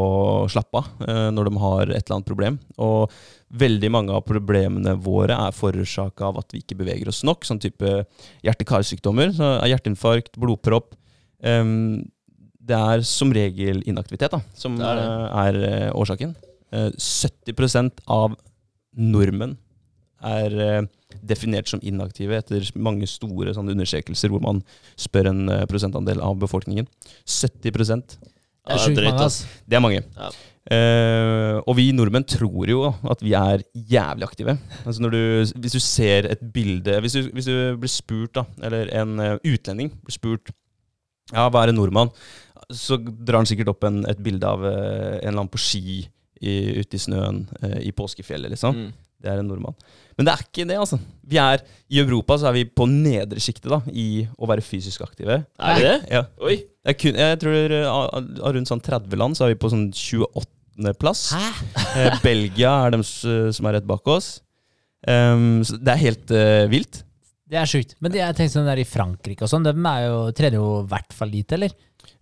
slappe av eh, når de har et eller annet problem. Og veldig mange av problemene våre er forårsaka av at vi ikke beveger oss nok. Sånn type hjerte-karsykdommer. Så er hjerteinfarkt, blodpropp. Em, det er som regel inaktivitet da, som Det er det. eh, er eh, årsaken. Eh, 70% av nordmenn er eh, definert som inaktive etter mange store sånne undersøkelser hvor man spør en eh, prosentandel av befolkningen. 70 Det er sjukt drøyt, mange, ass. ass. Det er mange. Ja. Uh, og vi nordmenn tror jo at vi er jævlig aktive. Altså når du, hvis du ser et bilde Hvis du, hvis du blir spurt, da, eller en eh, utlending blir spurt Ja, hva er en nordmann? Så drar han sikkert opp en, et bilde av eh, en eller annen på ski i, ute i snøen eh, i påskefjellet, liksom. Mm. Det er en nordmann. Men det er ikke det, altså. Vi er, I Europa så er vi på nedre sjiktet da, i å være fysisk aktive. Er det det? Ja. Oi. Jeg, kun, jeg tror eh, av, rundt sånn 30 land så er vi på sånn 28. plass. Hæ? Eh, Belgia er dem som er rett bak oss. Um, så det er helt uh, vilt. Det er sjukt. Men det, jeg tenkte sånn der i Frankrike og sånn, de er jo, trener jo i hvert fall lite, eller?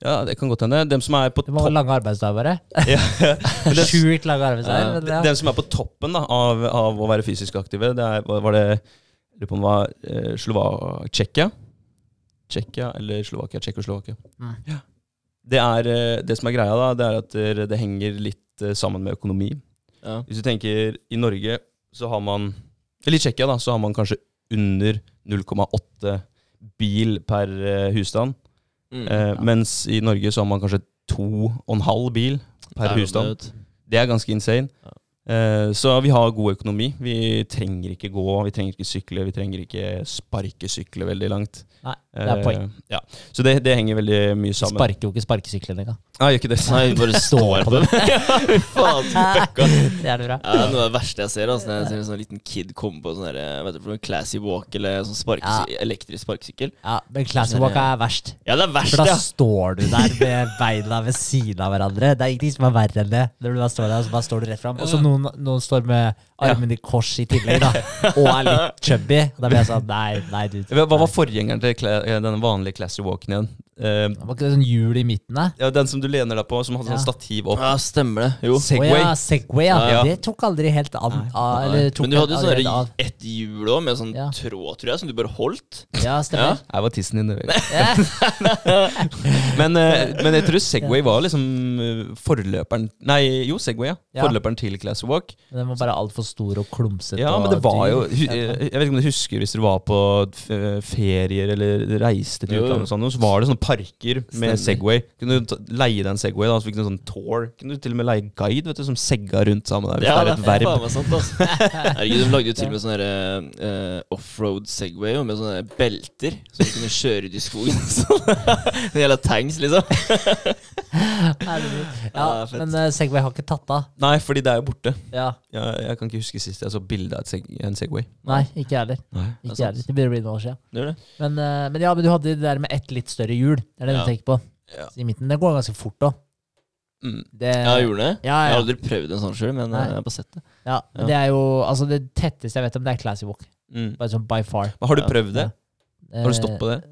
Ja, det kan godt hende. Dem som er på Det var lange arbeidsdager, bare. ja, men det, Sjukt lange arbeidsdager. Ja. ja. Dem som er på toppen da, av, av å være fysisk aktive, det er, var det lurer på om det var eh, Slovakia? Tsjekkia? Tsjekkia eller Slovakia? Tsjekkoslovakia. Mm. Ja. Det, er, eh, det som er greia, da, det er at det, det henger litt eh, sammen med økonomi. Ja. Hvis du tenker i Norge, så har man Eller i Tsjekkia, da, så har man kanskje under 0,8 bil per eh, husstand. Mm. Eh, Mens i Norge så har man kanskje to og en halv bil per Det husstand. det. Det er ganske insane. Ja. Eh, så vi har god økonomi. Vi trenger ikke gå, vi trenger ikke sykle, vi trenger ikke sparkesykle veldig langt. Nei, det er poeng. Eh, ja. Så det, det henger veldig mye sammen. sparker jo ikke sparkesyklene engang. Nei, gjør ikke det. Nei, bare står på dem. Fy faen, fucka. Det er det bra. Ja, det er noe av det verste jeg ser. Altså, når jeg ser en sånn liten kid komme på sånn der, vet du, classy walk eller sånn sparkesy elektrisk sparkesykkel. Ja, men classy walk er verst. Ja, det er verst, For da ja. står du der med beina ved siden av hverandre. Det er ingenting som er verre enn det. Når du bare står der, så bare står du rett fram. Og så noen, noen står med armen i kors i tillegg, da. Og er litt chubby. Da blir jeg sånn Nei, nei, du. Hva var forgjengeren til eh, denne vanlige classy walken igjen? Eh, Var ikke det sånn hjul i midten der? ja, Den som du lener deg på, som hadde Ja. sånn stativ opp. Ja, stemmer det. Jo. Segway. Segway. ja, Segway, ja. Ja. Det tok aldri helt an. Av- eller tok Men du hadde jo sånn ett hjul òg, med sånn Ja. tråd, tror jeg, som du bare holdt. Ja, stemmer. Jeg var tissen din. Men, eh, men jeg tror Segway var liksom eh, forløperen Nei, jo, Segway, ja. Ja. Forløperen til Class Walk. Men Den var bare altfor stor og klumsete. Ja, men det var jo Jeg vet ikke om du husker hvis du var på ferier eller reiste til utlandet, sånn, så var det sånne parker med Stemmer. Segway. Kunne du leie deg en Segway, da, så fikk du en sånn tour. Kunne du til og med leie guide vet du, som segga rundt sammen der. Hvis Ja, det er et det er faen verb. meg sant, altså. Herregud, de lagde jo til og med sånne uh, eh, offroad Segway og med sånne belter, så du kunne kjøre ut i skogen. Sånn jævla tanks, liksom. Herregud. Ja, Ja, men uh, Segway har ikke tatt av. Nei, fordi det er jo borte. Ja. Jeg, jeg kan ikke huske sist jeg så bilde av seg en Segway. Nei, ikke jeg heller. Nei. Ikke heller. Det begynner å bli noen år siden. Det det. Men, uh, men ja, men du hadde det der med ett litt større hjul. Det er det Ja. du tenker på. Ja. I midten. Det går ganske fort òg. Mm. Ja, jeg gjorde det. Ja, Jeg har aldri prøvd en sånn sjøl, men Nei. eh, jeg har bare sett det. ja, Ja. det er jo Altså, det tetteste jeg vet om, det er Classy Walk. Mm. Bare sånn by far. Men har du prøvd det? Ja. Har du stått på det?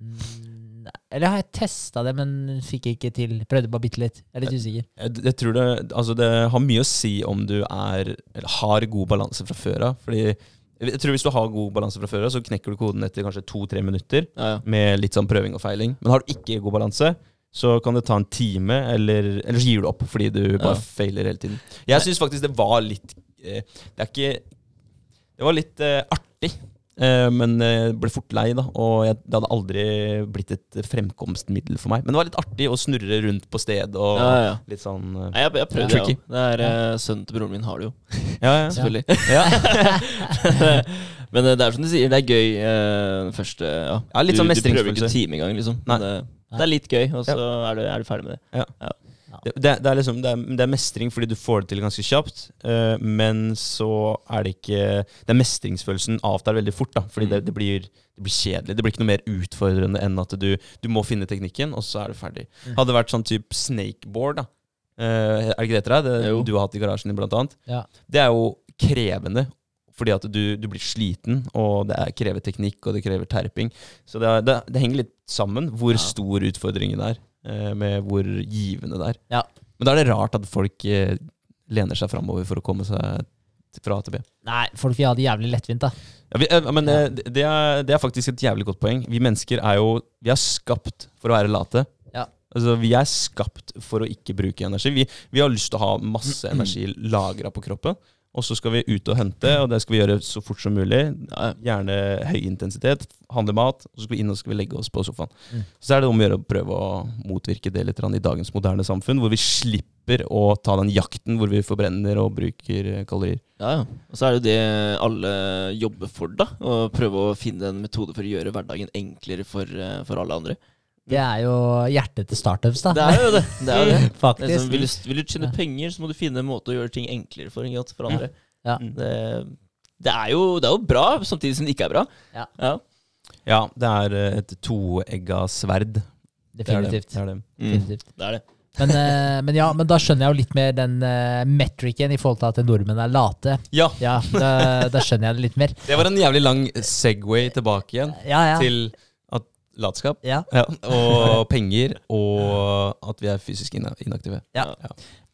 Mm, nei. Eller har jeg testa det, men fikk ikke til. Prøvde bare bitte litt. Jeg er litt usikker. Jeg, jeg tror det, altså det har mye å si om du er, eller har god balanse fra før av. Fordi jeg tror Hvis du har god balanse fra før så knekker du koden etter kanskje to-tre minutter. Ja, ja. Med litt sånn prøving og feiling. Men har du ikke god balanse, så kan det ta en time, eller, eller så gir du opp fordi du bare Ja. feiler hele tiden. Jeg syns faktisk det var litt eh, Det er ikke Det var litt uh, artig. Eh, men jeg ble fort lei, da. Og jeg, det hadde aldri blitt et fremkomstmiddel for meg. Men det var litt artig å snurre rundt på sted og Ja, ja. litt sånn uh, Nei, jeg, jeg prøvde det. Det er uh, Sønnen til broren min har det jo, Ja, ja. selvfølgelig. ja. Men eh, det er som du sier, det er gøy eh, den første ja. Ja, litt sånn Du prøver ikke time engang, liksom. Det, det er litt gøy, og så er, du, er du ferdig med det. Det, det, det, er liksom, det, er, det er mestring fordi du får det til ganske kjapt, uh, men så er det ikke Det er mestringsfølelsen avtar veldig fort, da, fordi det, det, blir, det blir kjedelig. Det blir ikke noe mer utfordrende enn at du, du må finne teknikken, og så er du ferdig. Hadde det vært sånn type snakeboard, da. Uh, er det ikke det etter deg? Det du har hatt i garasjen din, blant annet. Ja. Det er jo krevende. Fordi at du, du blir sliten, og det er, krever teknikk og det krever terping. Så det, er, det, det henger litt sammen hvor Ja. stor utfordringen er, med hvor givende det er. Ja. Men da er det rart at folk eh, lener seg framover for å komme seg fra A til B. Nei, folk vil ha det jævlig lettvint, da. Ja, vi, eh, men eh, det, er, det er faktisk et jævlig godt poeng. Vi mennesker er jo Vi er skapt for å være late. Ja. Altså, Vi er skapt for å ikke bruke energi. Vi, vi har lyst til å ha masse energi lagra på kroppen. Og så skal vi ut og hente, og det skal vi gjøre så fort som mulig. Gjerne høy intensitet, handle mat, og så skal vi inn og skal vi legge oss på sofaen. Mm. Så er det om å gjøre å prøve å motvirke det litt i dagens moderne samfunn, hvor vi slipper å ta den jakten hvor vi forbrenner og bruker eh, kalorier. Ja, ja. Og så er det jo det alle jobber for, da. Å prøve å finne en metode for å gjøre hverdagen enklere for, eh, for alle andre. Det er jo hjertet til startups, da. Det er jo det. det, er det. Det er Faktisk. sånn, vil, du, vil du tjene penger, så må du finne en måte å gjøre ting enklere for, ikke for andre. Ja. Det, det, er jo, det er jo bra, samtidig som det ikke er bra. Ja. Ja. Ja, det er eh, et toegga sverd. Det er det. Definitivt. Det er det. Mm, Definitivt. det er det. Men, eh, men ja, men da skjønner jeg jo litt mer den uh, metricen i forhold til at nordmenn er late. Ja, Ja, da, da skjønner jeg det litt mer. det var en jævlig lang Segway tilbake igjen Ja, ja. til latskap. ja. Ja, og penger, og at vi er fysisk inaktive. Ja.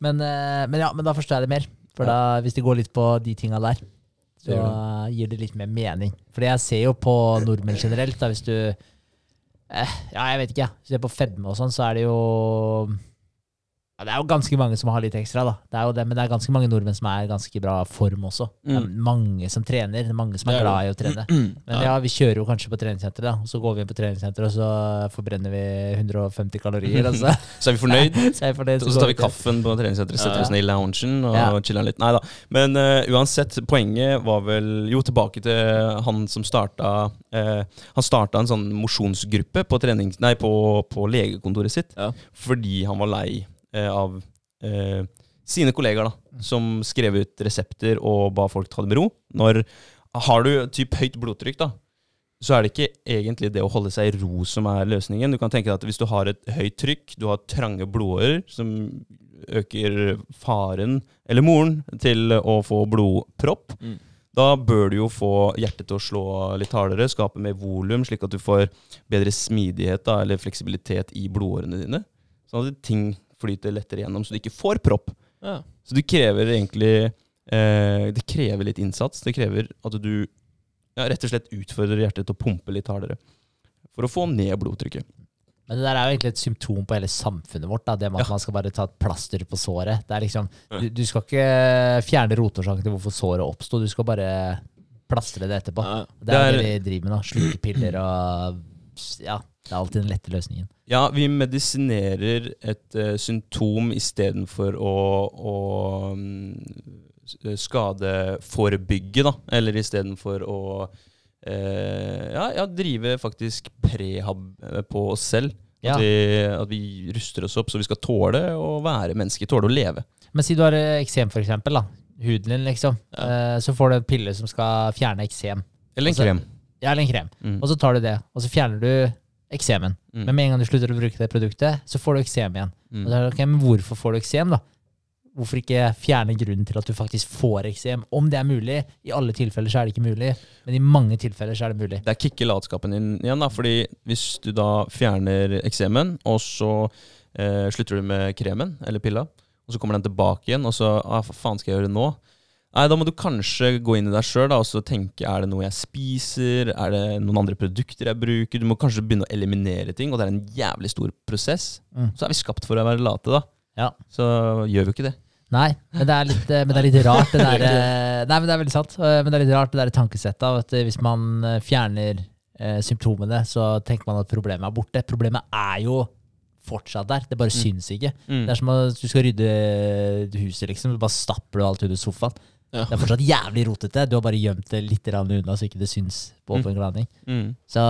Men, eh, men ja, men da forstår jeg det mer. For da, hvis det går litt på de tinga der, så gir det litt mer mening. Fordi jeg ser jo på nordmenn generelt, da, hvis du eh, Ja, jeg vet ikke. Hvis du ser på fedme og sånn, så er det jo ja, Det er jo ganske mange som har litt ekstra, da. Det er jo det, men det er ganske mange nordmenn som er i ganske bra form også. Det er Mm. mange som trener, det er mange som er glad i å trene. Men ja, vi kjører jo kanskje på treningssenteret, da. Og så går vi inn på treningssenteret, og så forbrenner vi 150 kalorier. Altså. så, Så er vi fornøyd. så er fornøyd, Og så tar vi kaffen på treningssenteret, setter oss ned i loungen og Ja. chiller litt. Nei da. Men uh, uansett, poenget var vel Jo, tilbake til han som starta uh, Han starta en sånn mosjonsgruppe på, på, på legekontoret sitt Ja. fordi han var lei av eh, sine kollegaer, da, som skrev ut resepter og ba folk ta det med ro. Når Har du typ høyt blodtrykk, da, så er det ikke egentlig det å holde seg i ro som er løsningen. Du kan tenke deg at hvis du har et høyt trykk, du har trange blodårer som øker faren, eller moren, til å få blodpropp, Mm. Da bør du jo få hjertet til å slå litt hardere, skape mer volum, slik at du får bedre smidighet da, eller fleksibilitet i blodårene dine. Sånn at ting flyter lettere gjennom, så du ikke får propp. Ja. Så det krever egentlig eh, Det krever litt innsats. Det krever at du ja, rett og slett utfordrer hjertet til å pumpe litt hardere. For å få ned blodtrykket. Men det der er jo egentlig et symptom på hele samfunnet vårt. Da. Det med at Ja. man skal bare ta et plaster på såret. Det er liksom, du, du skal ikke fjerne rotårsaken til hvorfor såret oppsto, du skal bare plastre det etterpå. Ja. Det er Det det vi driver med nå. Sluke piller og Ja, det er alltid den lette løsningen. Ja, vi medisinerer et uh, symptom istedenfor å, å um, skadeforebygge, da. Eller istedenfor å uh, ja, ja, drive faktisk prehab eh, på oss selv. Ja. At, vi, at vi ruster oss opp så vi skal tåle å være mennesker, tåle å leve. Men si du har eksem, for eksempel. Da. Huden din, liksom. Ja. Så får du en pille som skal fjerne eksem. Eller en krem. Ja, eller en krem. Mm. Og så tar du det, og så fjerner du eksemen. Mm. Men med en gang du slutter å bruke det produktet, så får du eksem igjen. Mm. Og da er det, ok, men hvorfor får du eksem, da? Hvorfor ikke fjerne grunnen til at du faktisk får eksem? Om det er mulig. I alle tilfeller så er det ikke mulig, men i mange tilfeller så er det mulig. Der kicker latskapen din igjen, da. Fordi hvis du da fjerner eksemen, og så eh, slutter du med kremen eller pilla, og så kommer den tilbake igjen, og så ah, faen skal jeg gjøre nå? Nei, Da må du kanskje gå inn i deg sjøl og så tenke er det noe jeg spiser, er det noen andre produkter jeg bruker? Du må kanskje begynne å eliminere ting, og det er en jævlig stor prosess. Mm. Så er vi skapt for å være late, da. Ja. Så gjør vi jo ikke det. Nei, men det er litt, eh, men det er litt rart, det der eh, Nei, men det er veldig sant. eh, Men det er litt rart det der tankesettet av at hvis man fjerner eh, symptomene, så tenker man at problemet er borte. Problemet er jo fortsatt der. Det bare syns ikke. Mm. Det er som at du skal rydde huset, liksom. Så bare stapper du alt under sofaen. Ja. Det er fortsatt jævlig rotete. Du har bare gjemt det litt unna, så ikke det syns på Mm. åpen landing. Mm. Så,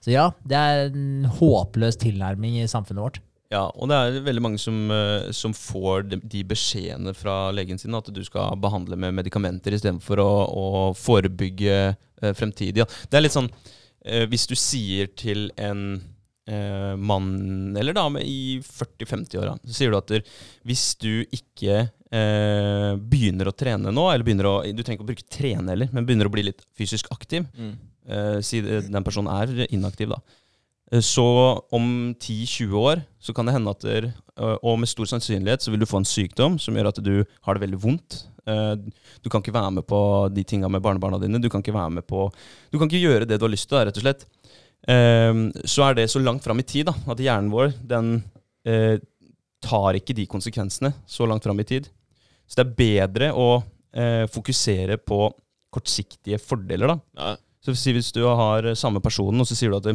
så ja, det er en håpløs tilnærming i samfunnet vårt. Ja, og det er veldig mange som, eh, som får de, de beskjedene fra legen sin at du skal behandle med medikamenter istedenfor å, å forebygge eh, fremtidig. Det er litt sånn eh, Hvis du sier til en eh, mann eller dame i 40-50-åra, så sier du at der, hvis du ikke eh, begynner å trene nå, eller begynner å Du trenger ikke å bruke trene heller, men begynner å bli litt fysisk aktiv, Mm. eh, si den personen er inaktiv, da. Eh, Så om 10-20 år så kan det hende at der, eh, Og med stor sannsynlighet så vil du få en sykdom som gjør at du har det veldig vondt. Eh, Du kan ikke være med på de tinga med barnebarna dine. Du kan ikke være med på Du kan ikke gjøre det du har lyst til, rett og slett. Eh, Så er det så langt fram i tid da, at hjernen vår den eh, tar ikke de konsekvensene så langt fram i tid. Så det er bedre å eh, fokusere på kortsiktige fordeler, da. Ja. Så hvis du har samme personen, og så sier du at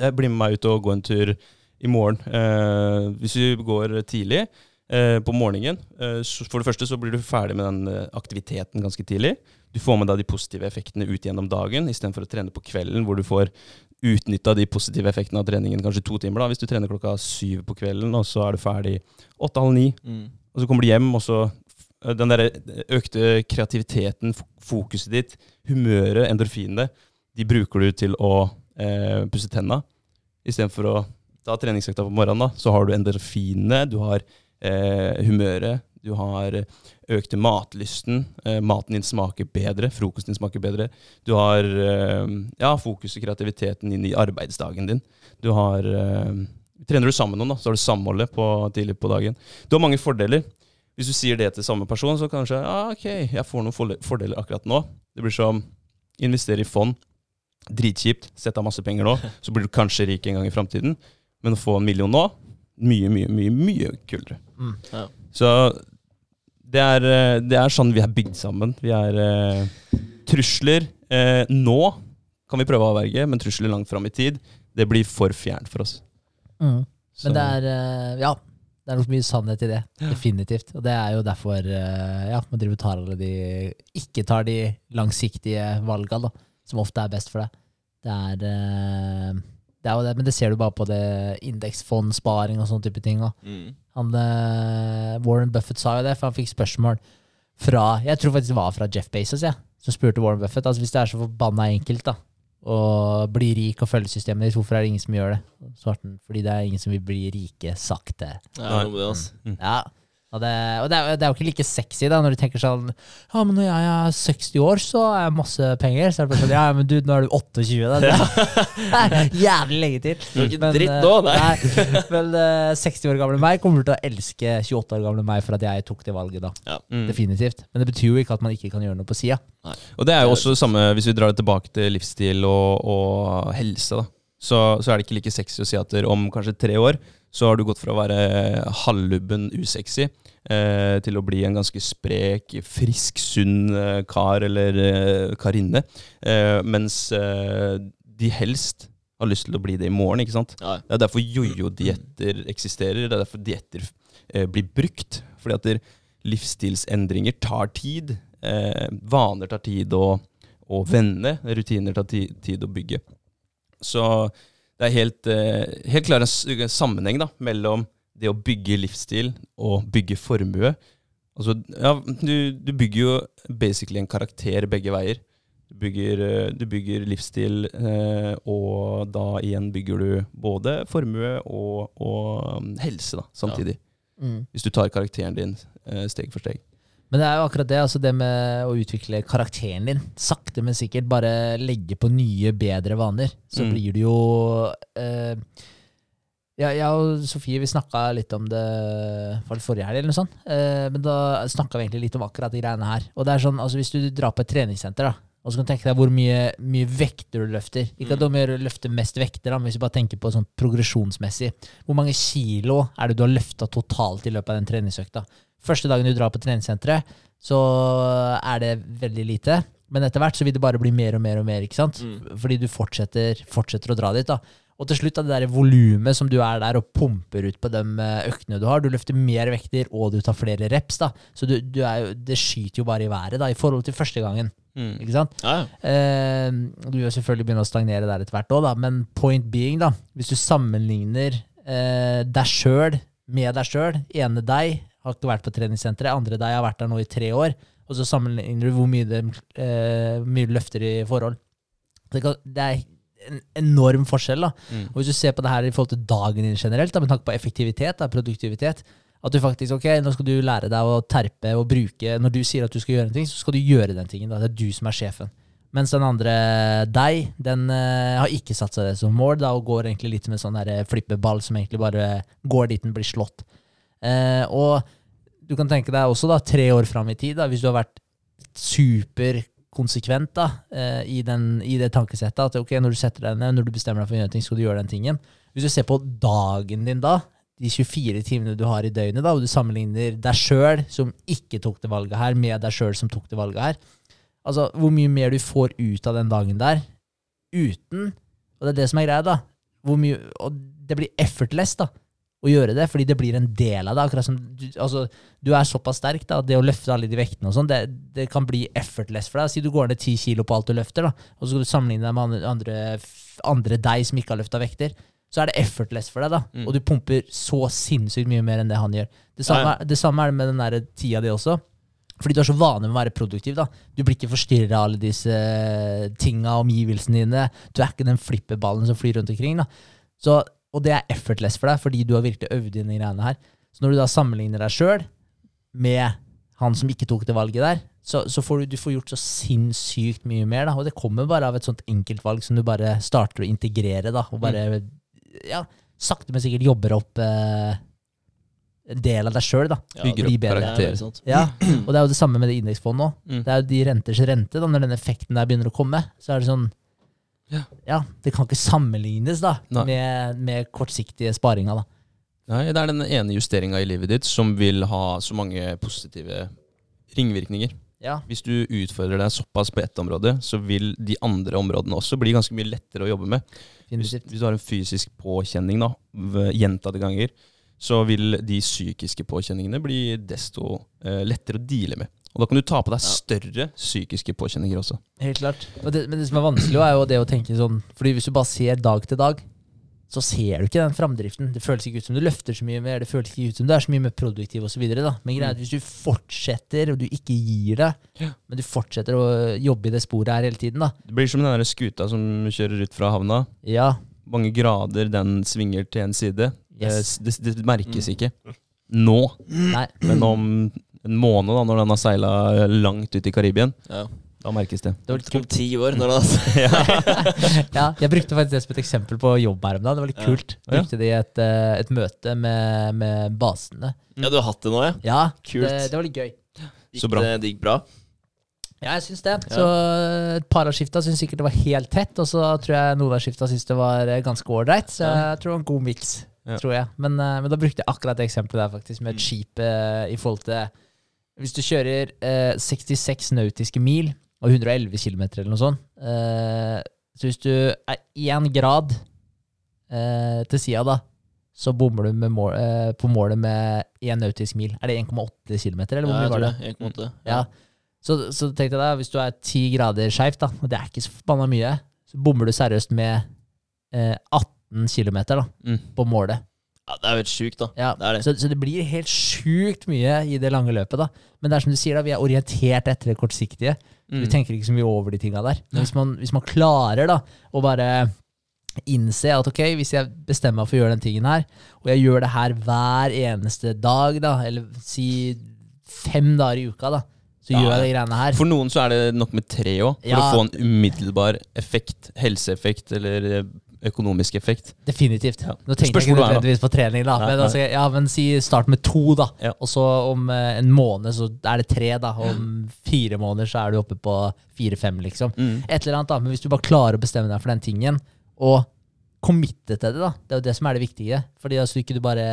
jeg blir med meg ut og gå en tur i morgen. Eh, hvis vi går tidlig eh, på morgenen, eh, så for det første så blir du ferdig med den eh, aktiviteten ganske tidlig. Du får med deg de positive effektene ut gjennom dagen, istedenfor å trene på kvelden, hvor du får utnytta de positive effektene av treningen kanskje to timer. da, Hvis du trener klokka syv på kvelden, og så er du ferdig åtte-halv ni, Mm. og så kommer du hjem, og så eh, den der økte kreativiteten, fokuset ditt, humøret, endorfinene, de bruker du til å eh, pusse tenna. Istedenfor å ta treningsøkta på morgenen, da, så har du endorfinene, du har eh, humøret, du har økte matlysten. Eh, maten din smaker bedre, frokosten din smaker bedre. Du har eh, ja, fokus og kreativiteten inn i arbeidsdagen din. Du har eh, Trener du sammen med noen, da, så har du samholdet på, tidlig på dagen. Du har mange fordeler. Hvis du sier det til samme person, så kanskje ah, ok, jeg får noen fordeler akkurat nå. Det blir som investere i fond. Dritkjipt. Sett av masse penger nå, så blir du kanskje rik en gang i framtiden. Men å få en million nå, mye, mye, mye mye kulere. Mm. Ja. Så det er, eh, det er sånn vi er bygd sammen. Vi er eh, trusler eh, nå kan vi prøve å avverge, men trusler langt fram i tid, det blir for fjernt for oss. Mm. Men det er eh, Ja, det er nok mye sannhet i det. Definitivt. Og det er jo derfor eh, ja, man driver tar alle de Ikke tar de langsiktige valga, da, som ofte er best for deg. Det er det er jo det, men det ser du bare på det indeksfondsparing og sånne type ting. Mm. Han, eh, Warren Buffett sa jo det, for han fikk spørsmål fra Jeg tror faktisk det var fra Jeff Bezos, ja, som spurte Warren Buffett. Altså Hvis det er så forbanna enkelt da å bli rik og følge systemet ditt, hvorfor er det ingen som gjør det? Svarten, fordi det er ingen som vil bli rike sakte. Ja, Det er noe med det, altså. Ja, Og, det, og det, er, det er jo ikke like sexy da, når du tenker sånn Ja, men når jeg er 60 år, så har jeg masse penger. Så er det bare sånn Ja, men du, nå er du 28. Da. Det er jævlig lenge til. Det er ikke Men, dritt eh, nå, nei. Men eh, 60 år gamle meg kommer til å elske 28 år gamle meg for at jeg tok det valget, da. Ja. Mm. Definitivt. Men det betyr jo ikke at man ikke kan gjøre noe på sida. Og det er jo også det samme hvis vi drar det tilbake til livsstil og, og helse. da. Så, så er det ikke like sexy å si at om kanskje tre år så har du gått fra å være halvlubben usexy eh, til å bli en ganske sprek, frisk, sunn eh, kar eller eh, karinne. Eh, mens eh, de helst har lyst til å bli det i morgen. ikke sant? Ja. Det er derfor jojo-dietter eksisterer. Det er derfor dietter eh, blir brukt. Fordi at der, livsstilsendringer tar tid. Eh, vaner tar tid å, å vende. Rutiner tar ti, tid å bygge. Så det er helt, eh, helt klar en sammenheng da, mellom det å bygge livsstil og bygge formue. Altså, ja, du, du bygger jo basically en karakter begge veier. Du bygger, eh, du bygger livsstil, eh, og da igjen bygger du både formue og, og um, helse da, samtidig. Hvis du tar karakteren din eh, steg for steg. Men det er jo akkurat det, altså det med å utvikle karakteren din. Sakte, men sikkert bare legge på nye, bedre vaner. Så Mm. blir du jo eh, ja, Jeg og Sofie vi snakka litt om det det forrige helg, eller noe sånt. Eh, men da snakka vi egentlig litt om akkurat de greiene her. Og det er sånn, altså Hvis du drar på et treningssenter, da, og så kan du tenke deg hvor mye, mye vekter du løfter. Ikke at du må løfte mest vekter, da, men hvis du bare tenker på sånn progresjonsmessig. Hvor mange kilo er det du har løfta totalt i løpet av den treningsøkta? Første dagen du drar på treningssenteret, så er det veldig lite. Men etter hvert så vil det bare bli mer og mer og mer, ikke sant? Mm. Fordi du fortsetter, fortsetter å dra dit. da. Og til slutt av det volumet som du er der og pumper ut på de eh, øktene du har. Du løfter mer vekter, og du tar flere reps. da. Så du, du er jo, det skyter jo bare i været da, i forhold til første gangen. Mm. ikke sant? Ja, ja. Eh, du vil selvfølgelig begynne å stagnere der etter hvert òg, men point being, da, hvis du sammenligner eh, deg sjøl med deg sjøl Ene deg har ikke vært på treningssenteret, andre deg har vært der nå i tre år, og så sammenligner du hvor mye, det, eh, mye løfter i forhold. Det, kan, det er en enorm forskjell. da. Mm. Og Hvis du ser på det her i forhold til dagen din generelt, da, med tanke på effektivitet, da, produktivitet At du faktisk, ok, nå skal du lære deg å terpe og bruke Når du sier at du skal gjøre en ting, så skal du gjøre den tingen. da, Det er du som er sjefen. Mens den andre deg, den uh, har ikke satt seg det som mål, da, og går egentlig litt med sånn der flippeball som egentlig bare går dit den blir slått. Uh, og du kan tenke deg også da, tre år fram i tid, da, hvis du har vært superkonsekvent da, eh, i, i det tankesettet, at ok, når du setter deg ned, når du bestemmer deg for å gjøre en ting, skal du gjøre den tingen. Hvis du ser på dagen din da, de 24 timene du har i døgnet, da, og du sammenligner deg sjøl, som ikke tok det valget her, med deg sjøl som tok det valget her, altså hvor mye mer du får ut av den dagen der, uten Og det er det som er greia, da. Mye, og det blir effortless, da å gjøre det, fordi det blir en del av det. akkurat som Du, altså, du er såpass sterk da, at det å løfte alle de vektene og sånn, det, det kan bli effortless for deg. Si du går ned ti kilo på alt du løfter, da, og så skal du sammenligne deg med andre, andre, deg som ikke har løfta vekter. Så er det effortless for deg, da. Mm. Og du pumper så sinnssykt mye mer enn det han gjør. Det samme, det samme er det med den der tida di også. Fordi du er så vane med å være produktiv. da. Du blir ikke forstyrra av alle disse eh, tinga, omgivelsene dine. Du er ikke den flipperballen som flyr rundt omkring. da. Så, og det er effortless for deg, fordi du har virkelig øvd inn i greiene her. Så når du da sammenligner deg sjøl med han som ikke tok det valget der, så, så får du, du får gjort så sinnssykt mye mer. da, Og det kommer bare av et sånt enkeltvalg som du bare starter å integrere. da, Og bare ja, sakte, men sikkert jobber opp eh, en del av deg sjøl. Ja, Bygger opp bedre. er karakter. Ja, og det er jo det samme med det indeksfondet òg. Mm. Det er jo de renters rente. da, Når den effekten der begynner å komme, så er det sånn Ja. Ja, det kan ikke sammenlignes da med, med kortsiktige sparinga. da. Nei, det er den ene justeringa i livet ditt som vil ha så mange positive ringvirkninger. Ja, Hvis du utfordrer deg såpass på ett område, så vil de andre områdene også bli ganske mye lettere å jobbe med. Hvis, hvis du har en fysisk påkjenning da, gjentatte ganger, så vil de psykiske påkjenningene bli desto eh, lettere å deale med. Og da kan du ta på deg større psykiske påkjenninger også. Helt klart. Og det, men det som er vanskelig, er jo det å tenke sånn Fordi hvis du bare ser dag til dag, så ser du ikke den framdriften. Det føles ikke ut som du løfter så mye mer, det føles ikke ut som du er så mye mer produktiv osv. Men greia er at hvis du fortsetter, og du ikke gir deg, Ja. men du fortsetter å jobbe i det sporet her hele tiden, da. Det blir som den der skuta som kjører ut fra havna. Ja, Mange grader den svinger til en side. Yes. Det, det, det merkes Mm. ikke. nå, Nei. men om en måned, da, når den har seila langt ut i Karibien, Ja. da merkes det. Det var litt Om kult. ti år, når han Ja, jeg brukte faktisk det som et eksempel på jobb her om dagen. Det var litt Ja. kult. Brukte det i et, eh, et møte med, med basene. Ja, du har hatt det nå, ja? Ja, Kult. Det, det var litt gøy. Gikk Så bra. Det, det gikk bra? Ja, jeg syns det. Ja. Så et par av skifta syns sikkert det var helt tett, og så tror jeg noen av skifta syns det var eh, ganske ålreit. Så jeg tror det var en god miks, Ja. tror jeg. Men, eh, men da brukte jeg akkurat det eksempelet der, faktisk, med et Mm. skip eh, i forhold til Hvis du kjører eh, 66 nautiske mil og 111 km eller noe sånt, eh, så hvis du er én grad eh, til sida, da, så bommer du med mål, eh, på målet med én nautisk mil. Er det 1,8 km, eller hvor mye var det? det. 1,8. Ja. Så, så tenk deg da, hvis du er ti grader skeivt, da, og det er ikke så forbanna mye, så bommer du seriøst med eh, 18 km da, Mm. på målet. Ja, det er jo helt sjukt, da. Ja. Det det. Så, så det blir helt sjukt mye i det lange løpet. da. Men det er som du sier, da, vi er orientert etter det kortsiktige. Mm. Vi tenker ikke så mye over de tinga der. Men hvis man, hvis man klarer da, å bare innse at ok, hvis jeg bestemmer meg for å gjøre den tingen her, og jeg gjør det her hver eneste dag, da, eller si fem dager i uka, da, så Ja, gjør jeg de greiene her. For noen så er det nok med tre òg, for Ja. å få en umiddelbar effekt, helseeffekt eller økonomisk effekt. Definitivt. Ja. Nå tenkte Spørs jeg ikke nødvendigvis på trening, da. Nei, men, altså, ja, men si start med to, da. Ja. Og så om eh, en måned så er det tre, da. Og Om fire måneder så er du oppe på fire-fem, liksom. Mm. Et eller annet, da. Men hvis du bare klarer å bestemme deg for den tingen, og committe til det, da. Det er jo det som er det viktige. Fordi da så ikke du bare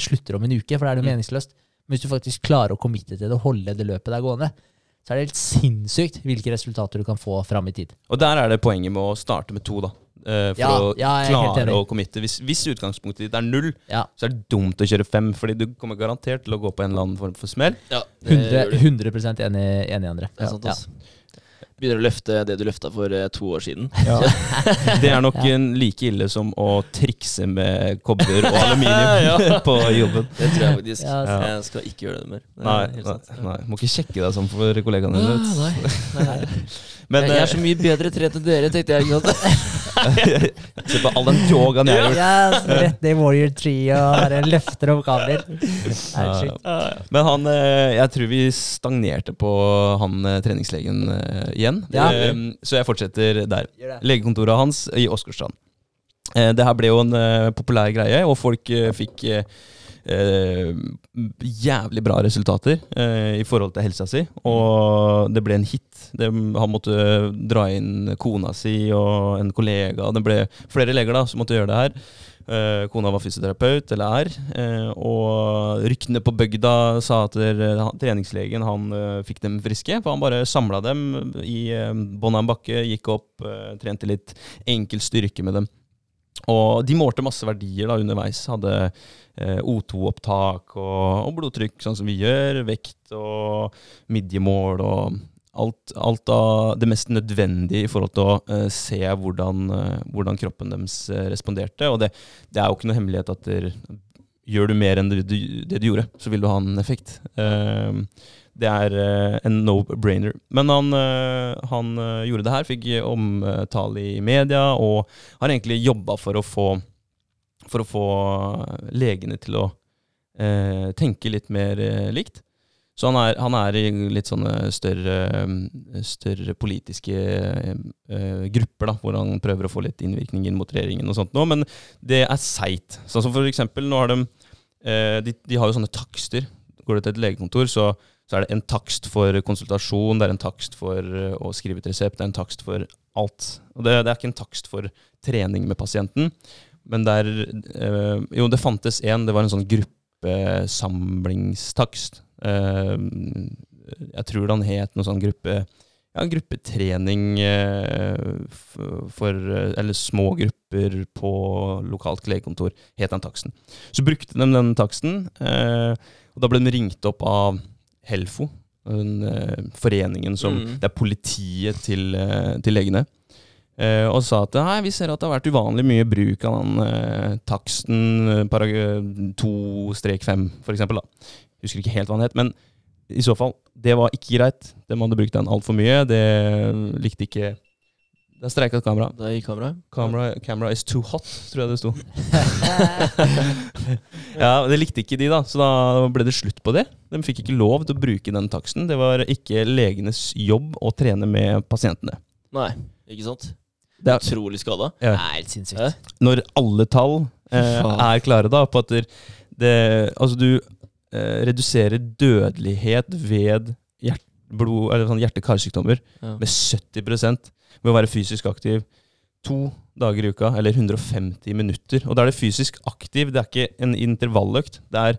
slutter om en uke, for da er det jo Mm. meningsløst. Men hvis du faktisk klarer å committe til det og holde det løpet der gående, så er det helt sinnssykt hvilke resultater du kan få fram i tid. Og der er det poenget med å starte med to, da. Eh, for Ja, å ja, klare å committe. Hvis, hvis utgangspunktet ditt er null, Ja. så er det dumt å kjøre fem, fordi du kommer garantert til å gå på en eller annen form for smell. Ja, 100, gjør du. 100 enig, enig Andre. Det er sant, Ja. Begynner å løfte det du løfta for eh, to år siden. Det er nok ja. like ille som å trikse med kobber og aluminium Ja. på jobben. Det tror jeg faktisk. Ja, Jeg skal ikke gjøre det mer. Det er Nei, nei, nei, må ikke sjekke deg sånn for kollegaene dine. Men jeg, jeg er eh, så mye bedre trent enn dere, tenkte jeg. se på all den yogaen jeg har gjort. Yes, rett ned i Warrior Tree og bare løfter opp kabler. Er. Men han, eh, jeg tror vi stagnerte på han eh, treningslegen igjen. Ja. Så jeg fortsetter der. Legekontoret hans i Åsgårdstrand. Eh, Det her ble jo en populær greie, og folk fikk eh, jævlig bra resultater eh, i forhold til helsa si. Og det ble en hit. Det, han måtte dra inn kona si og en kollega. Det ble flere leger da som måtte gjøre det her. Eh, kona var fysioterapeut, eller er. eh, og ryktene på bygda sa at der, treningslegen han eh, fikk dem friske. For han bare samla dem i uh, bånn av en bakke, gikk opp, eh, trente litt enkel styrke med dem. Og de målte masse verdier da underveis. Hadde eh, O2-opptak og, og blodtrykk, sånn som vi gjør. Vekt og midjemål og alt, alt av det mest nødvendige i forhold til å uh, se hvordan, uh, hvordan kroppen deres eh, responderte. Og det, det er jo ikke noe hemmelighet at der, gjør du mer enn det du, det du gjorde, så vil du ha en effekt. Uh, det er en no-brainer. Men han, han gjorde det her, fikk omtale i media, og har egentlig jobba for for å få legene til å tenke litt mer likt. Så han er, han er i litt sånne større, større politiske eh, grupper, da, hvor han prøver å få litt innvirkning inn mot regjeringen og sånt nå, men det er seigt. Sånn som for eksempel, nå har de, eh, de De har jo sånne takster. Går du til et legekontor, så, så er det en takst for konsultasjon, det er en takst for eh, å skrive ut resept, det er en takst for alt. Og det, det er ikke en takst for trening med pasienten, men der eh, Jo, det fantes en, det var en sånn gruppesamlingstakst. Eh, jeg tror han het noe sånn gruppe ja, gruppetrening eh, for Eller små grupper på lokalt legekontor, het den taksten. Så brukte de den taksten, eh, og da ble den ringt opp av Helfo, den foreningen som Mm. Det er politiet til, til legene. Og sa at nei, vi ser at det har vært uvanlig mye bruk av den taksten eh, 2-5, for eksempel. Da. Husker ikke helt hva han het, men i så fall, det var ikke greit. De hadde brukt den altfor mye. Det likte ikke det streika streiket kamera. Det gikk kamera. Camera, camera is too hot, tror jeg det sto. ja, Det likte ikke de, da, så da ble det slutt på det. De fikk ikke lov til å bruke den taksten. Det var ikke legenes jobb å trene med pasientene. Nei, ikke sant? Det er, Utrolig skada. ja. Det er helt sinnssykt. Når alle tall eh, er klare da på at det, det Altså, du eh, reduserer dødelighet ved hjert, blod, eller sånn hjerte-karsykdommer Ja. med 70% ved å være fysisk aktiv to dager i uka, eller 150 minutter. Og da er det fysisk aktiv, det er ikke en intervalløkt. Det er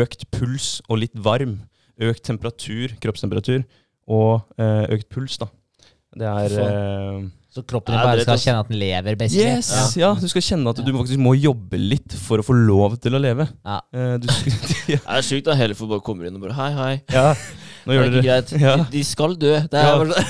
økt puls og litt varm. Økt temperatur, kroppstemperatur, og eh, økt puls, da. Det er Så kroppen din bare skal kjenne at den lever, basically. Yes! Ja. du skal kjenne at du faktisk må jobbe litt for å få lov til å leve. Ja. Eh, du skal, ja. Det er sjukt at Hellefoot bare kommer inn og bare Hei, hei. ja. Nå Det er ikke greit. Ja. De, de skal dø. Det er Ja. bare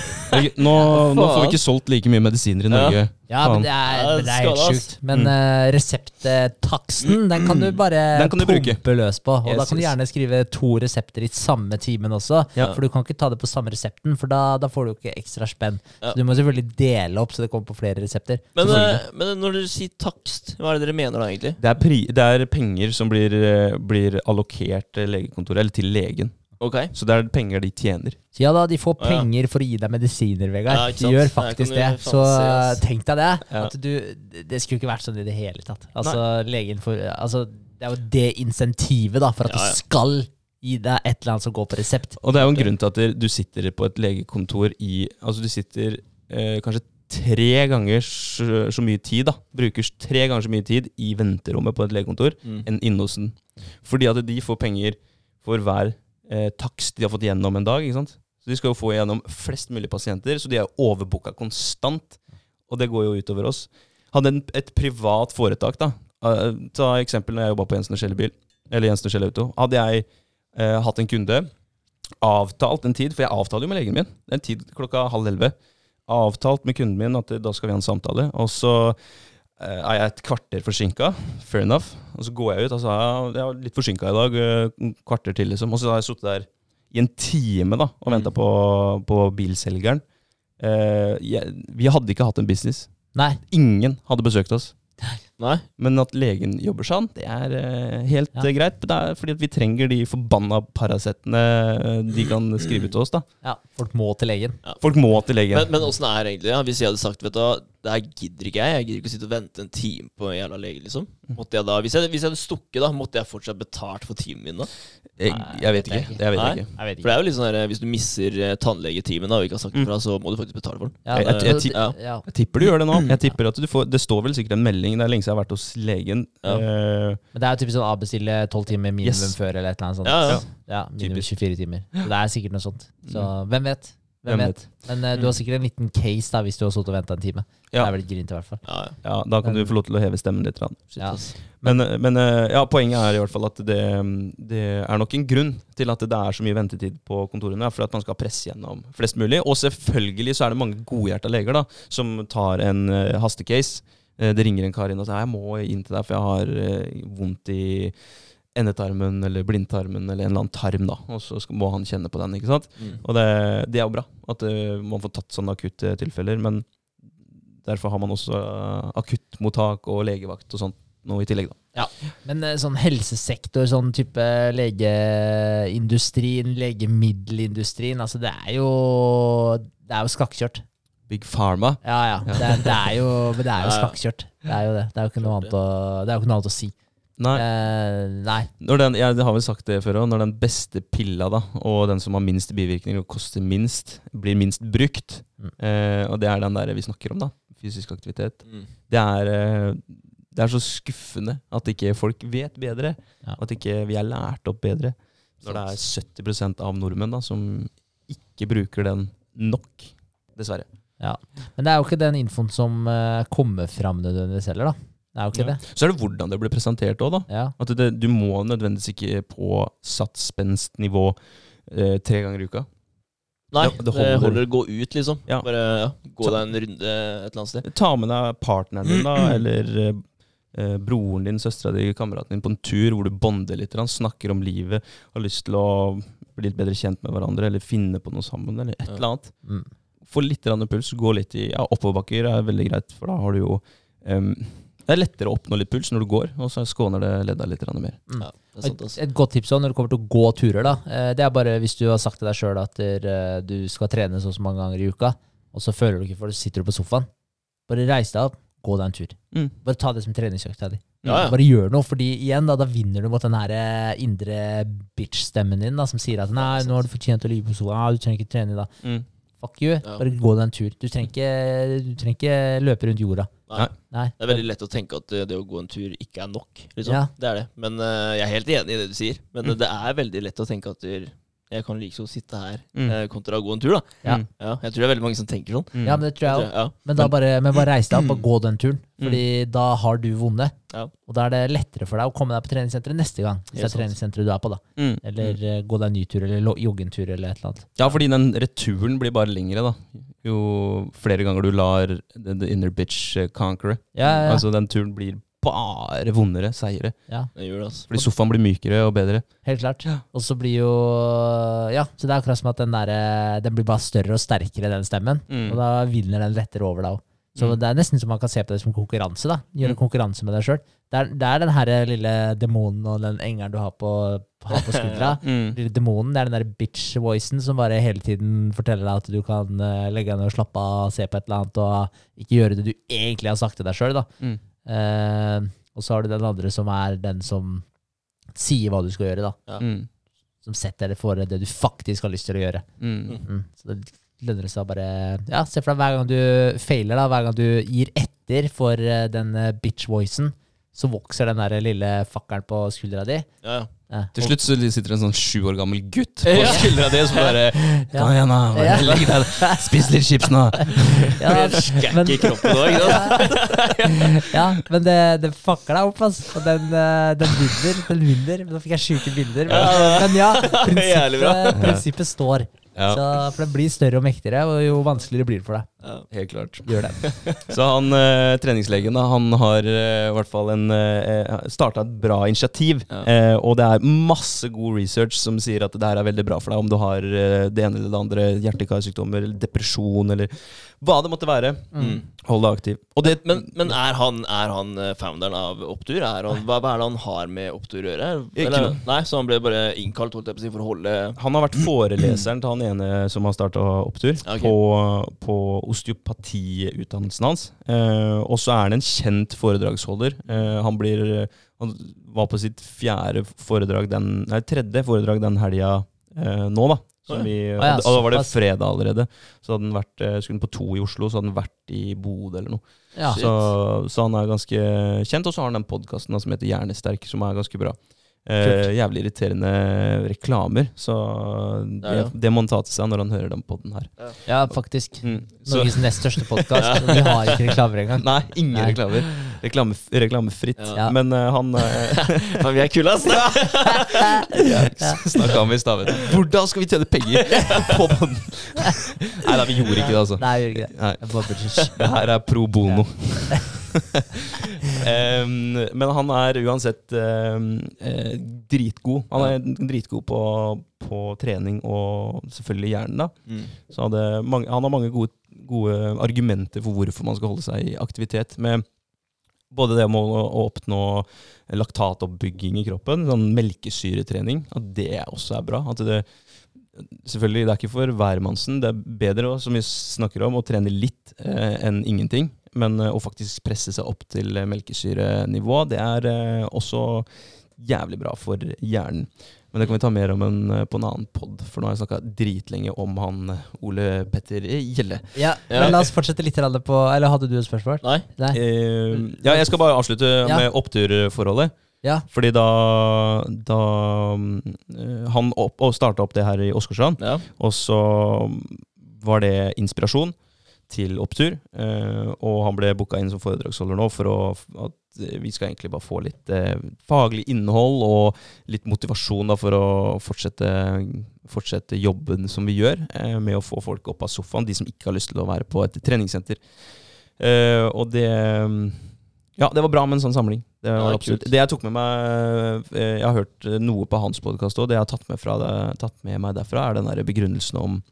Nå, nå får vi ikke solgt like mye medisiner i Norge. Ja, men det er, Ja, men det er helt sjukt. Men Mm. uh, resepttaksten, den kan du bare Den kan du bruke. løs på. Og Yes, da kan du gjerne skrive to resepter i samme timen også. Ja. For du kan ikke ta det på samme resepten, for da, da får du jo ikke ekstra spenn. Ja. Så du må selvfølgelig dele opp så det kommer på flere resepter. men, eh, men når du sier takst, hva er det dere mener da, egentlig? Det er, pri, det er penger som blir, eh, blir allokert til legekontoret, eller til legen. Ok. Så det er penger de tjener. Så ja da, de får penger for å gi deg medisiner, Vegard. Ja, de gjør faktisk det. Så se, ass. tenk deg det. Ja. At du, det skulle ikke vært sånn i det hele tatt. Altså, legen for, Altså, det er jo det insentivet, da, for at Ja, ja. du skal gi deg et eller annet som går på resept. Og det er jo en grunn til at du sitter på et legekontor i Altså du sitter eh, kanskje tre ganger så, så mye tid, da. Bruker tre ganger så mye tid i venterommet på et legekontor Mm. enn inne hos den. Fordi at de får penger for hver eh, takst de har fått gjennom en dag. ikke sant? Så De skal jo få gjennom flest mulig pasienter, så de er overbooka konstant. Og det går jo utover oss. Hadde en, et privat foretak, da. eh, ta eksempel når jeg jobba på Jensen og Skjellebil, eller Jensen og Schelle Auto. Hadde jeg eh, hatt en kunde, avtalt en tid, for jeg avtaler jo med legen min, en tid klokka halv elleve. Avtalt med kunden min at eh, da skal vi ha en samtale. Og så er jeg et kvarter forsinka. Fair enough. Og så går jeg ut og så er jeg, er litt forsinka i dag. eh, Kvarter til, liksom. Og så har jeg sittet der i en time da og venta på, på bilselgeren. Eh, jeg, vi hadde ikke hatt en business. Nei. Ingen hadde besøkt oss. Nei? Men at legen jobber sånn, det er uh, helt Ja. uh, greit. Det er fordi at vi trenger de forbanna Paracetene eh, de kan skrive ut til oss. da. Ja, folk må til legen. Folk må til legen. Men, men åssen er det egentlig? Ja? Hvis jeg hadde sagt vet du, det her gidder ikke jeg. Jeg gidder ikke å sitte og vente en time på en jævla lege. liksom Måtte jeg da, Hvis jeg, hvis jeg hadde stukket, da måtte jeg fortsatt betalt for timen min? da? jeg, jeg vet ikke. Jeg vet Nei. ikke. Jeg vet For det er jo litt sånn her, Hvis du misser eh, tannlegetimen da, og ikke har sagt Mm. ifra, så må du faktisk betale for den. Ja, Jeg- jeg- jeg ti- ja. ja. Jeg tipper du gjør det nå. Jeg tipper at du får, Det står vel sikkert en melding. Det er lenge siden jeg har vært hos legen. Ja. Eh, Men det er jo typisk sånn avbestille tolv timer minimum Yes. før, eller et eller annet sånt. Ja, ja. Ja, minimum Typisk. 24 timer. Så det er sikkert noe sånt. Så hvem vet? Hvem, Hvem vet? Men uh, du har sikkert en liten case da hvis du har sittet og venta en time. Ja. Det er vel grint i hvert fall. Ja, ja. ja, Da kan du få lov til å heve stemmen litt. Ja. Men, men eh, ja, poenget er i hvert fall at det, det er nok en grunn til at det er så mye ventetid på kontorene. For at man skal presse gjennom flest mulig. Og selvfølgelig så er det mange godhjerta leger da, som tar en eh, hastecase. Eh, det ringer en kar inn og sier jeg må inn til deg, for jeg har vondt i endetarmen eller blindtarmen eller en eller annen tarm. da, Og så skal, må han kjenne på den. ikke sant? Mm. Og det, det er jo bra at eh, man får tatt sånne akutte tilfeller. Men derfor har man også eh, akuttmottak og legevakt og sånt noe i tillegg. da. Men eh, sånn helsesektor, sånn type legeindustrien, legemiddelindustrien, altså det er jo Det er jo skakkjørt. Big Pharma. Ja, ja. Det, er- det er jo, det er jo Ja, ja. skakkjørt. Det er jo det. Det er jo ikke noe annet å, det er jo ikke noe annet å si. Nei, Eh, nei. når den, jeg har vel sagt det før òg, når den beste pilla da, og den som har minst bivirkninger og koster minst, blir minst brukt, Mm. eh, og det er den der vi snakker om, da, fysisk aktivitet, Mm. det er, eh, det er så skuffende at ikke folk vet bedre, Ja. at ikke vi er lært opp bedre. Når det er 70% av nordmenn da, som ikke bruker den nok, dessverre. Ja. Men det er jo ikke den infoen som eh, kommer fram nødvendigvis heller, da. Det er jo ikke Ja. det. Så er det hvordan det blir presentert òg, da. Ja. At det, du må nødvendigvis ikke på satt spenstnivå eh, tre ganger i uka. Nei, Det- det det holder. holder. å gå ut, liksom. Ja. Bare ja, gå deg en runde et eller annet sted. Ta med deg partneren din, da, eller eh, broren din, søstera di, kameraten din på en tur hvor du bonder litt, eller, snakker om livet, har lyst til å bli litt bedre kjent med hverandre, eller finne på noe sammen, eller et Ja. eller annet. Mm. få litt puls. Gå litt i ja, oppoverbakker er veldig greit, for da har du jo em, Det er lettere å oppnå litt puls når du går, og så skåner det ledda litt mer. Mm. Ja, det Et, et godt tips også når det kommer til å gå turer, da. eh, Det er bare hvis du har sagt til deg sjøl at du skal trene så og så mange ganger i uka, og så føler du ikke for det, så sitter du på sofaen. Bare reis deg opp, gå deg en tur. Mm. Bare ta det som treningsøkta di. Ja, ja. Bare gjør noe, fordi igjen da, da vinner du mot den her eh, indre bitch-stemmen din da, som sier at nei, nå har du fortjent å ligge på sofaen, ah, du trenger ikke trene i dag. Mm. Fuck you, Ja. bare gå deg en tur. Du trenger ikke, du trenger ikke løpe rundt jorda. Nei. Nei. Det er veldig lett å tenke at det, det å gå en tur ikke er nok. Liksom. Ja. Det er det. Men uh, jeg er helt enig i det du sier. Men Mm. det er veldig lett å tenke at du- jeg kan like så sitte her Mm. eh, kontra å gå en tur. da Ja. Mm. ja, Jeg tror det er veldig mange som tenker sånn. Mm. Ja, men det tror jeg også. Ja. Men, da bare, men bare reis deg opp og gå den turen, fordi da har du vunnet. Ja. Og da er det lettere for deg å komme deg på treningssenteret neste gang. Hvis det er sant. treningssenteret du er på, da. Mm. Eller mm. gå deg en ny tur, eller joggentur, jogge en tur, eller et eller annet. Ja, fordi den returen blir bare lengre, da. Jo flere ganger du lar the, inner bitch eh, conquer. Ja, ja, ja. Altså, den turen blir bare vondere, seire. ja Det gjør det, altså. Fordi sofaen blir mykere og bedre. helt klart. Og så blir jo Ja, så det er akkurat som at den der, den blir bare større og sterkere, den stemmen. Mm. Og da vinner den lettere over deg òg. Så Mm. det er nesten som man kan se på det som konkurranse. da Gjøre Mm. konkurranse med deg sjøl. Det, det er den her lille demonen og den engelen du har på, har på skuldra. Mm. lille demonen, det er den der bitch-voicen som bare hele tiden forteller deg at du kan eh, legge deg ned og slappe av, se på et eller annet, og ikke gjøre det du egentlig har sagt til deg sjøl. Mm. Eh, og så har du den andre som er den som sier hva du skal gjøre, da. Ja. Mm. Som setter deg for det du faktisk har lyst til å gjøre. Mm. Mm. Så det lønner det seg å bare Ja, se for deg hver gang du feiler, da, hver gang du gir etter for eh, den eh, bitch-voicen, så vokser den der lille fakkelen på skuldra di. Ja, ja. Ja. Til slutt så sitter det en sånn sju år gammel gutt på Ja. skuldra di som bare Ja. Kom igjen, da. Ja. Legg deg. Spis litt chips nå. Ja, men- i kroppen òg, ikke sant? ja, men det, det fucker deg opp, altså. Og den, eh, den vinner. Den vinner. Nå fikk jeg sjuke bilder. Men, men ja, prinsippet, prinsippet står. Ja, Så, for det blir større og mektigere, og jo vanskeligere blir det for deg. Ja. helt klart. Gjør det. Så han eh, treningslegen da, han har eh, i hvert fall en eh, starta et bra initiativ. Ja. Eh, og det er masse god research som sier at det her er veldig bra for deg om du har eh, det ene eller det andre, hjerte-karsykdommer, eller depresjon, eller hva det måtte være. Mm. Hold deg aktiv. Og det, Men, men er han, er han eh, founderen av Opptur? Er han, hva, hva er det han har med Opptur å gjøre? Eller- Nei, Så han ble bare innkalt holdt jeg på å si, for å holde han har vært foreleseren til han ene som har starta Opptur, okay. på, på osteopatiutdannelsen hans. Eh, og så er han en kjent foredragsholder. Eh, han blir Han var på sitt fjerde foredrag den Nei, tredje foredrag den helga eh, nå, da. Vi, ja, og da var det fredag allerede. Så hadde han vært, eh, skulle den på to i Oslo, så hadde han vært i Bodø eller noe. Ja. Så, så han er ganske kjent. Og så har han den podkasten som heter Hjernesterk, som er ganske bra. Eh, jævlig irriterende reklamer. Så det, Ja, ja. det må han ta til seg når han hører den podden her. ja, faktisk. Mm. Norges nest største podkast. Vi har ikke reklamer engang. nei, ingen Nei. reklamer. Reklame, reklamefritt. Ja. Men uh, han uh, Men vi er kule, ass! snakka om i stad, vet du. Hvordan skal vi tjene penger på podden? Nei da, vi gjorde ikke det, altså. Nei, vi gjorde ikke det. Det her er pro bono. Em, men han er uansett um, eh, dritgod. Han er dritgod på, på trening og selvfølgelig hjernen. da. Mm. Så mange, han har mange gode, gode argumenter for hvorfor man skal holde seg i aktivitet. Med både det med å, å oppnå laktatoppbygging i kroppen, sånn melkesyretrening, at det også er bra. At det, selvfølgelig, det er ikke for hvermannsen. Det er bedre, som vi snakker om, å trene litt eh, enn ingenting. Men eh, å faktisk presse seg opp til eh, melkesyrenivå, det er eh, også jævlig bra for hjernen. Men det kan vi ta mer om en, på en annen pod, for nå har jeg snakka dritlenge om han Ole Petter Gjelle. Ja, Ja. men la oss fortsette litt på Eller hadde du et spørsmål? Nei? Nei. Eh, ja, jeg skal bare avslutte Ja. med oppturforholdet. Ja. Fordi da, da Han opp, starta opp det her i Åsgårdstrand, Ja. og så var det inspirasjon til opptur. eh, og han ble booka inn som foredragsholder nå for å, at vi skal egentlig bare få litt eh, faglig innhold og litt motivasjon da, for å fortsette, fortsette jobben som vi gjør, eh, med å få folk opp av sofaen, de som ikke har lyst til å være på et treningssenter. Eh, og det Ja, det var bra med en sånn samling. Det var Ja, absolutt. Det jeg tok med meg Jeg har hørt noe på hans podkast òg. Det jeg har tatt med, det, tatt med meg derfra, er den der begrunnelsen om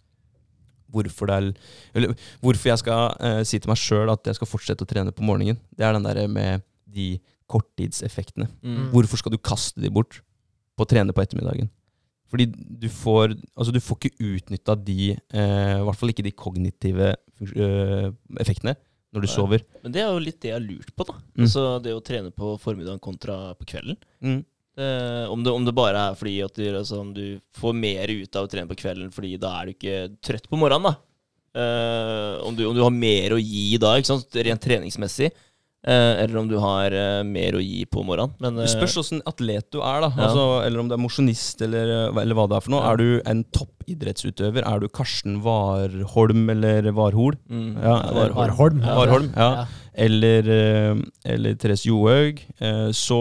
hvorfor, er, eller, hvorfor jeg skal eh, si til meg sjøl at jeg skal fortsette å trene på morgenen. Det er den der med de korttidseffektene. Mm. Hvorfor skal du kaste de bort på å trene på ettermiddagen? Fordi du får, altså du får ikke utnytta de, eh, i hvert fall ikke de kognitive øh, effektene, når du ja. sover. Men det er jo litt det jeg har lurt på, da. Mm. Altså det å trene på formiddagen kontra på kvelden. Mm. Eh, om, det, om det bare er fordi at du, altså, om du får mer ut av å trene på kvelden fordi da er du ikke trøtt på morgenen, da. Eh, om, du, om du har mer å gi da, ikke sant? rent treningsmessig. eh, eller om du har eh, mer å gi på morgenen. Men, Det eh, spørs åssen atlet du er, da. Ja. Altså, eller om du er mosjonist, eller, øh, eller hva det er for noe. Ja. Er du en toppidrettsutøver? Er du Karsten Warholm eller Warhol? mm, Ja, Warholm. Warholm. Ja. Warholm, ja. Ja. Eller, eller Therese Johaug. eh, så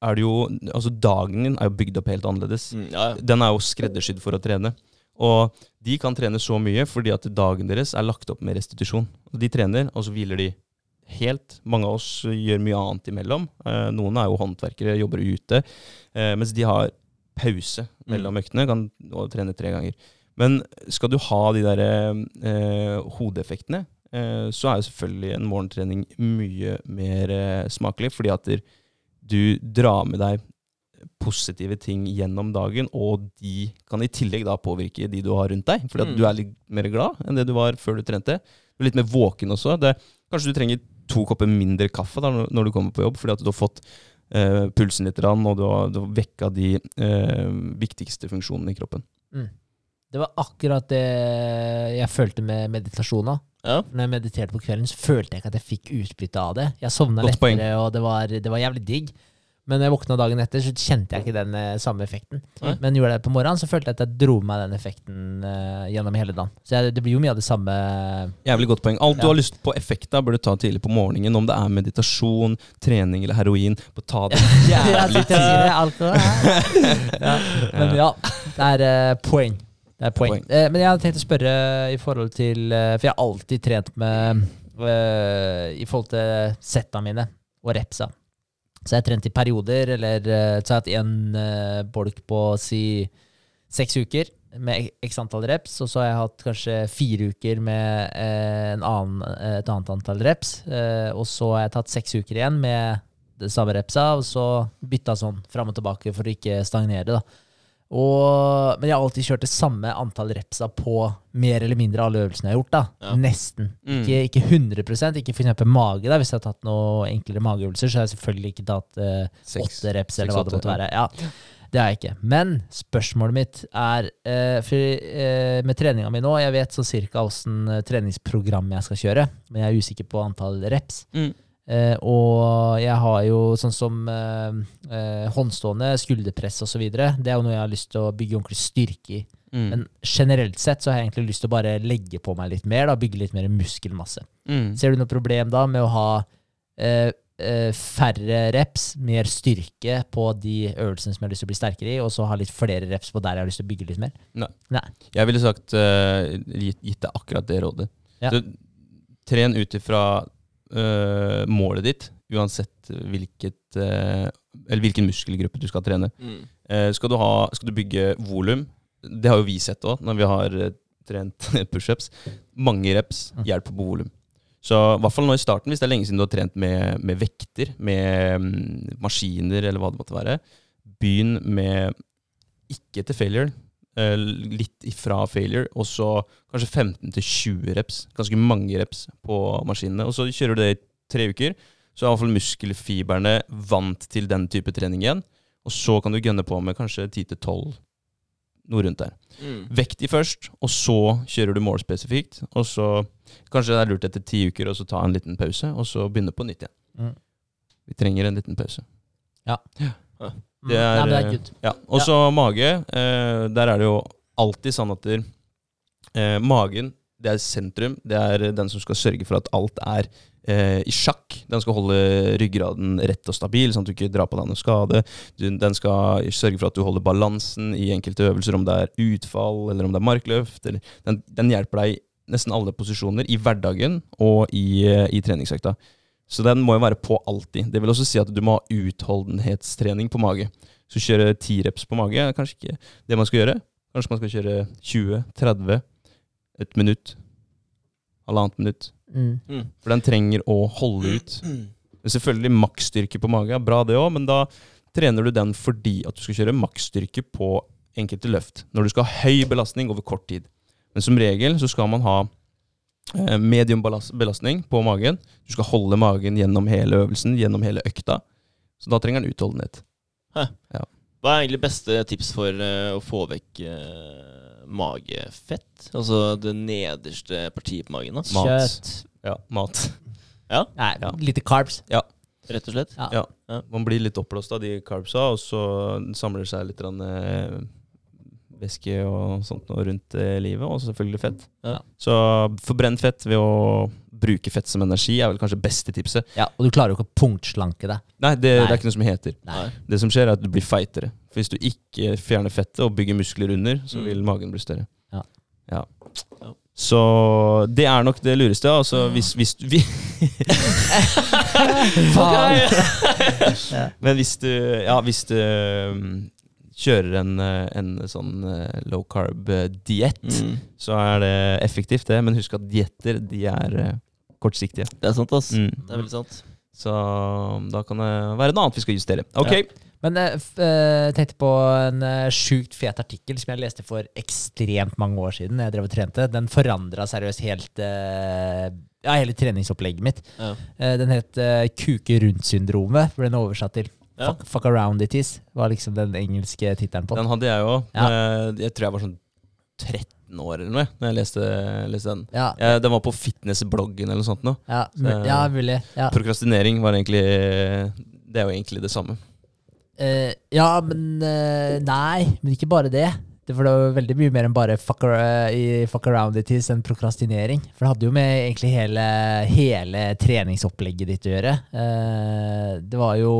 er det jo Altså, dagen din er jo bygd opp helt annerledes. Mm, ja, ja. Den er jo skreddersydd for å trene. Og de kan trene så mye fordi at dagen deres er lagt opp med restitusjon. De trener, og så hviler de helt. Mange av oss gjør mye annet imellom. Eh, noen er jo håndverkere, jobber ute. Eh, mens de har pause mellom øktene, kan trene tre ganger. Men skal du ha de der eh, hodeeffektene, eh, så er jo selvfølgelig en morgentrening mye mer eh, smakelig, fordi at der, du drar med deg positive ting gjennom dagen, og de kan i tillegg da påvirke de du har rundt deg. Fordi at Mm. du er litt mer glad enn det du var før du trente. Du er litt mer våken også. Det, kanskje du trenger to kopper mindre kaffe da, når- du kommer på jobb, fordi at du har fått eh, pulsen litt, og du har, du har vekka de eh, viktigste funksjonene i kroppen. Det var akkurat det jeg følte med meditasjon. Ja. Når jeg mediterte på kvelden, så følte jeg ikke at jeg fikk utbytte av det. Jeg sovna lettere, poeng. og det var, det var jævlig digg. Men når jeg våkna dagen etter, så kjente jeg ikke den eh, samme effekten. Nei. Men gjorde jeg det på morgenen, så følte jeg at jeg dro med meg den effekten eh, gjennom hele dagen. Så jeg, det blir jo mye av det samme. Jævlig godt poeng. Alt du har lyst på effekt av, bør du ta tidlig på morgenen. Om det er meditasjon, trening eller heroin. Bare ta det jævlig alkohol. ja. Men ja, det er eh, poeng. Det er poeng. Poeng. Eh, men jeg hadde tenkt å spørre i forhold til eh, For jeg har alltid trent med eh, I forhold til setta mine og repsa. Så jeg har trent i perioder, eller så har jeg hatt en eh, bolk på si seks uker med x antall reps, og så har jeg hatt kanskje fire uker med en annen, et annet antall reps, og så har jeg tatt seks uker igjen med det samme repsa, og så bytta sånn fram og tilbake for å ikke stagnere, da. Og, men jeg har alltid kjørt det samme antall repsa på mer eller mindre alle øvelsene jeg har gjort. da. Ja. Nesten. Mm. Ikke, ikke 100 ikke eksempel mage. da. Hvis jeg har tatt noen enklere mageøvelser, så har jeg selvfølgelig ikke tatt åtte uh, reps, eller hva det måtte være. Ja, Det har jeg ikke. Men spørsmålet mitt er eh, for, eh, Med treninga mi nå, jeg vet så cirka åssen eh, treningsprogram jeg skal kjøre, men jeg er usikker på antall reps. Mm. Eh, og jeg har jo sånn som eh, eh, håndstående, skulderpress osv. Det er jo noe jeg har lyst til å bygge ordentlig styrke i. Mm. Men generelt sett så har jeg egentlig lyst til å bare legge på meg litt mer, da, bygge litt mer muskelmasse. Mm. Ser du noe problem da med å ha eh, eh, færre reps, mer styrke på de øvelsene som jeg har lyst til å bli sterkere i, og så ha litt flere reps på der jeg har lyst til å bygge litt mer? Nei Jeg ville sagt uh, gitt, gitt deg akkurat det rådet. Ja. Så, tren ut ifra eh, målet ditt, uansett hvilket uh, Eller hvilken muskelgruppe du skal trene. Mm. Uh, skal, du ha, skal du bygge volum, det har jo vi sett òg når vi har trent pushups. Mange reps Mm. hjelper på volum. Så i hvert fall nå i starten, hvis det er lenge siden du har trent med, med vekter, med mm, maskiner eller hva det måtte være, begynn med ikke til failure. Eh, Litt ifra failure, og så kanskje 15-20 reps. Ganske mange reps på maskinene. Og så kjører du det i tre uker, så er i hvert fall muskelfiberne vant til den type trening igjen. Og så kan du gønne på med kanskje 10-12, noe rundt der. Mm. Vekt de først, og så kjører du målspesifikt. Og så kanskje det er lurt etter ti uker å så ta en liten pause, og så begynne på nytt igjen. Mm. Vi trenger en liten pause. Mm. Det er, Nei, det er. Ja, Og så mage. Eh, der er det jo alltid sånn at der, eh, magen det er sentrum. Det er den som skal sørge for at alt er eh, i sjakk. Den skal holde ryggraden rett og stabil, sånn at du ikke drar på deg noe skade. Den skal sørge for at du holder balansen i enkelte øvelser, om det er utfall eller om det er markløft. Den, den hjelper deg i nesten alle posisjoner i hverdagen og i, eh, i treningsøkta. Så den må jo være på alltid. Det vil også si at du må ha utholdenhetstrening på mage. Så kjøre ti reps på mage er kanskje ikke det man skal gjøre. Kanskje man skal kjøre 20-30. et minutt. Halvannet minutt. Mm. Mm. For den trenger å holde ut. Selvfølgelig maksstyrke på mage er bra, det òg, men da trener du den fordi at du skal kjøre maksstyrke på enkelte løft. Når du skal ha høy belastning over kort tid. Men som regel så skal man ha medium belastning på magen. Du skal holde magen gjennom hele øvelsen, gjennom hele økta. Så da trenger den utholdenhet. Hva er egentlig beste tips for eh, å få vekk eh, magefett? Altså det nederste partiet på magen, da? Kjøtt. Ja, mat. Ja? Nei, Ja. lite carbs. Rett og slett? Ja. Ja. Man blir litt oppblåst av de carbsa, og så samler det seg litt rann, eh, væske og sånt noe rundt eh, livet, og selvfølgelig fett. Ja. Så forbrenn fett ved å bruke fett som energi er vel kanskje beste tipset. Ja, og du klarer jo ikke å punktslanke deg. Nei, det, det er ikke noe som heter. Nei. Det som skjer, er at du blir feitere. For hvis du ikke fjerner fettet og bygger muskler under, så Mm. vil magen bli større. Ja. Ja. Så det er nok det lureste. Altså hvis, hvis du vi, Faen. Men hvis du, ja, hvis du um, kjører en, eh, en sånn eh, low carb-diett, Mm. så er det effektivt, det. Men husk at dietter de er eh, kortsiktige. Det er sant, ass. Mm. Det er veldig sant. Så um, da kan det være noe annet vi skal justere. Ok. Men jeg uh, tenkte på en uh, sjukt fet artikkel som jeg leste for ekstremt mange år siden. Jeg drev og trente. Den forandra seriøst helt uh, ja, hele treningsopplegget mitt. Ja. Den het kuke rundt-syndromet, hvor den er oversatt til Ja. fuck, fuck around it is. Var liksom den engelske tittelen på. Den hadde jeg òg. Ja. Jeg tror jeg var sånn 13 år eller noe når jeg leste, leste den. Ja, Jeg, den var på fitnessbloggen eller noe sånt. Nå. ja, Så, ja mulig. Ja. Prokrastinering var egentlig Det er jo egentlig det samme. Uh, ja, men uh, Nei, men ikke bare det. Det var veldig mye mer enn bare fuck, around it is enn prokrastinering. For det hadde jo med egentlig hele, hele treningsopplegget ditt å gjøre. Eh, det var jo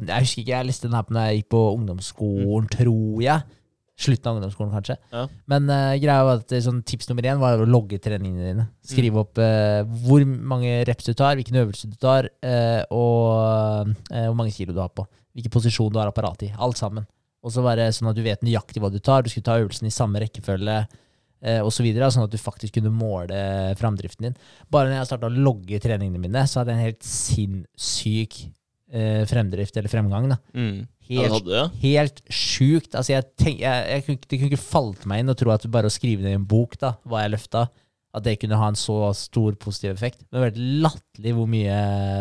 Jeg husker ikke, jeg leste den her på når jeg gikk på ungdomsskolen, tror jeg. Slutten av ungdomsskolen, kanskje. Ja. Men uh, greia var at eh, sånn, tips nummer én var å logge treningene dine. Skrive opp uh, hvor mange reps du tar, hvilken øvelse du tar, uh, og hvor mange kilo du har på. Hvilken posisjon du har apparatet i. Alt sammen. Og så var det sånn at du vet nøyaktig hva du tar. Du skulle ta øvelsen i samme rekkefølge eh, og så videre, sånn at du faktisk kunne måle framdriften din. Bare når jeg starta å logge treningene mine, så hadde jeg en helt sinnssyk eh, fremdrift eller fremgang. da. Mm. Helt ja. Helt sjukt. Altså, jeg tenk, jeg, jeg, det kunne ikke falt meg inn å tro at bare å skrive ned i en bok da, hva jeg løfta, at det kunne ha en så stor positiv effekt. Det var helt latterlig hvor mye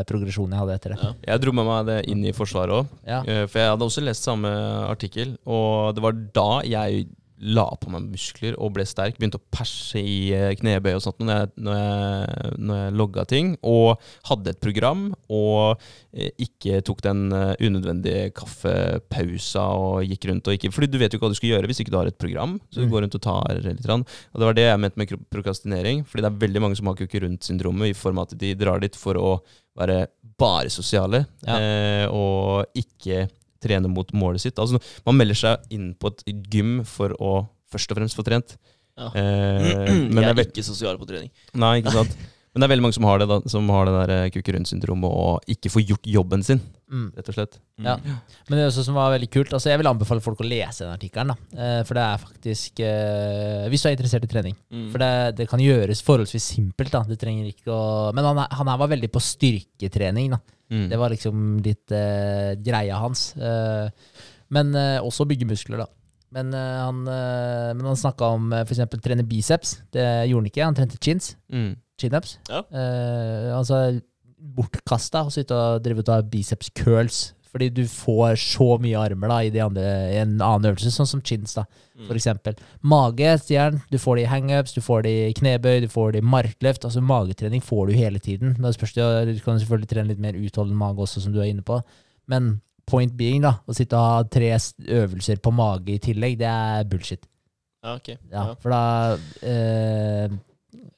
progresjon jeg hadde etter det. Ja. Jeg dro med meg det inn i Forsvaret òg. Ja. For jeg hadde også lest samme artikkel, og det var da jeg la på meg muskler og ble sterk. Begynte å perse i eh, knebøy og sånt når jeg, når jeg, når jeg logga ting. Og hadde et program og eh, ikke tok den eh, unødvendige kaffepausa og gikk rundt og ikke Fordi du vet jo ikke hva du skal gjøre hvis ikke du har et program. Så du Mm. går rundt og tar litt. Og det var det jeg mente med prokrastinering. Fordi det er veldig mange som har kukke rundt-syndromet i form av at de drar dit for å være bare sosiale, Ja. og ikke trene mot målet sitt. Altså, man melder seg inn på et gym for å først og fremst få trent. Ja. Eh, men det jeg er vel- ikke sosial på trening. Nei, ikke sant? Men det er veldig mange som har det, da, som har det der kukke rundt-syndromet og ikke får gjort jobben sin, Mm. rett og slett. Ja. Men det er også som var veldig kult altså Jeg vil anbefale folk å lese den artikkelen. da. Eh, For det er faktisk eh, Hvis du er interessert i trening. Mm. For det, det kan gjøres forholdsvis simpelt. da du trenger ikke å Men han, han her var veldig på styrketrening. da Mm. Det var liksom litt uh, greia hans. Uh, men uh, også bygge muskler, da. Men han, uh, men han snakka om uh, f.eks. trene biceps. Det gjorde han ikke. Han trente chins. Mm. Chin-ups. Ja. Altså bortkasta å sitte og drive og ta biceps curls. Fordi du får så mye armer da i, de andre, i en annen øvelse, sånn som chins. da Mm. for eksempel. Mage, stjern. Du får det i hangups, du får det i knebøy, du får det i markløft. Altså Magetrening får du hele tiden. Men det spørs det, Du kan selvfølgelig trene litt mer utholdende mage også, som du er inne på. Men point being, da, å sitte og ha tre øvelser på mage i tillegg, det er bullshit. Ja, ok. Ja, Ja. For da eh,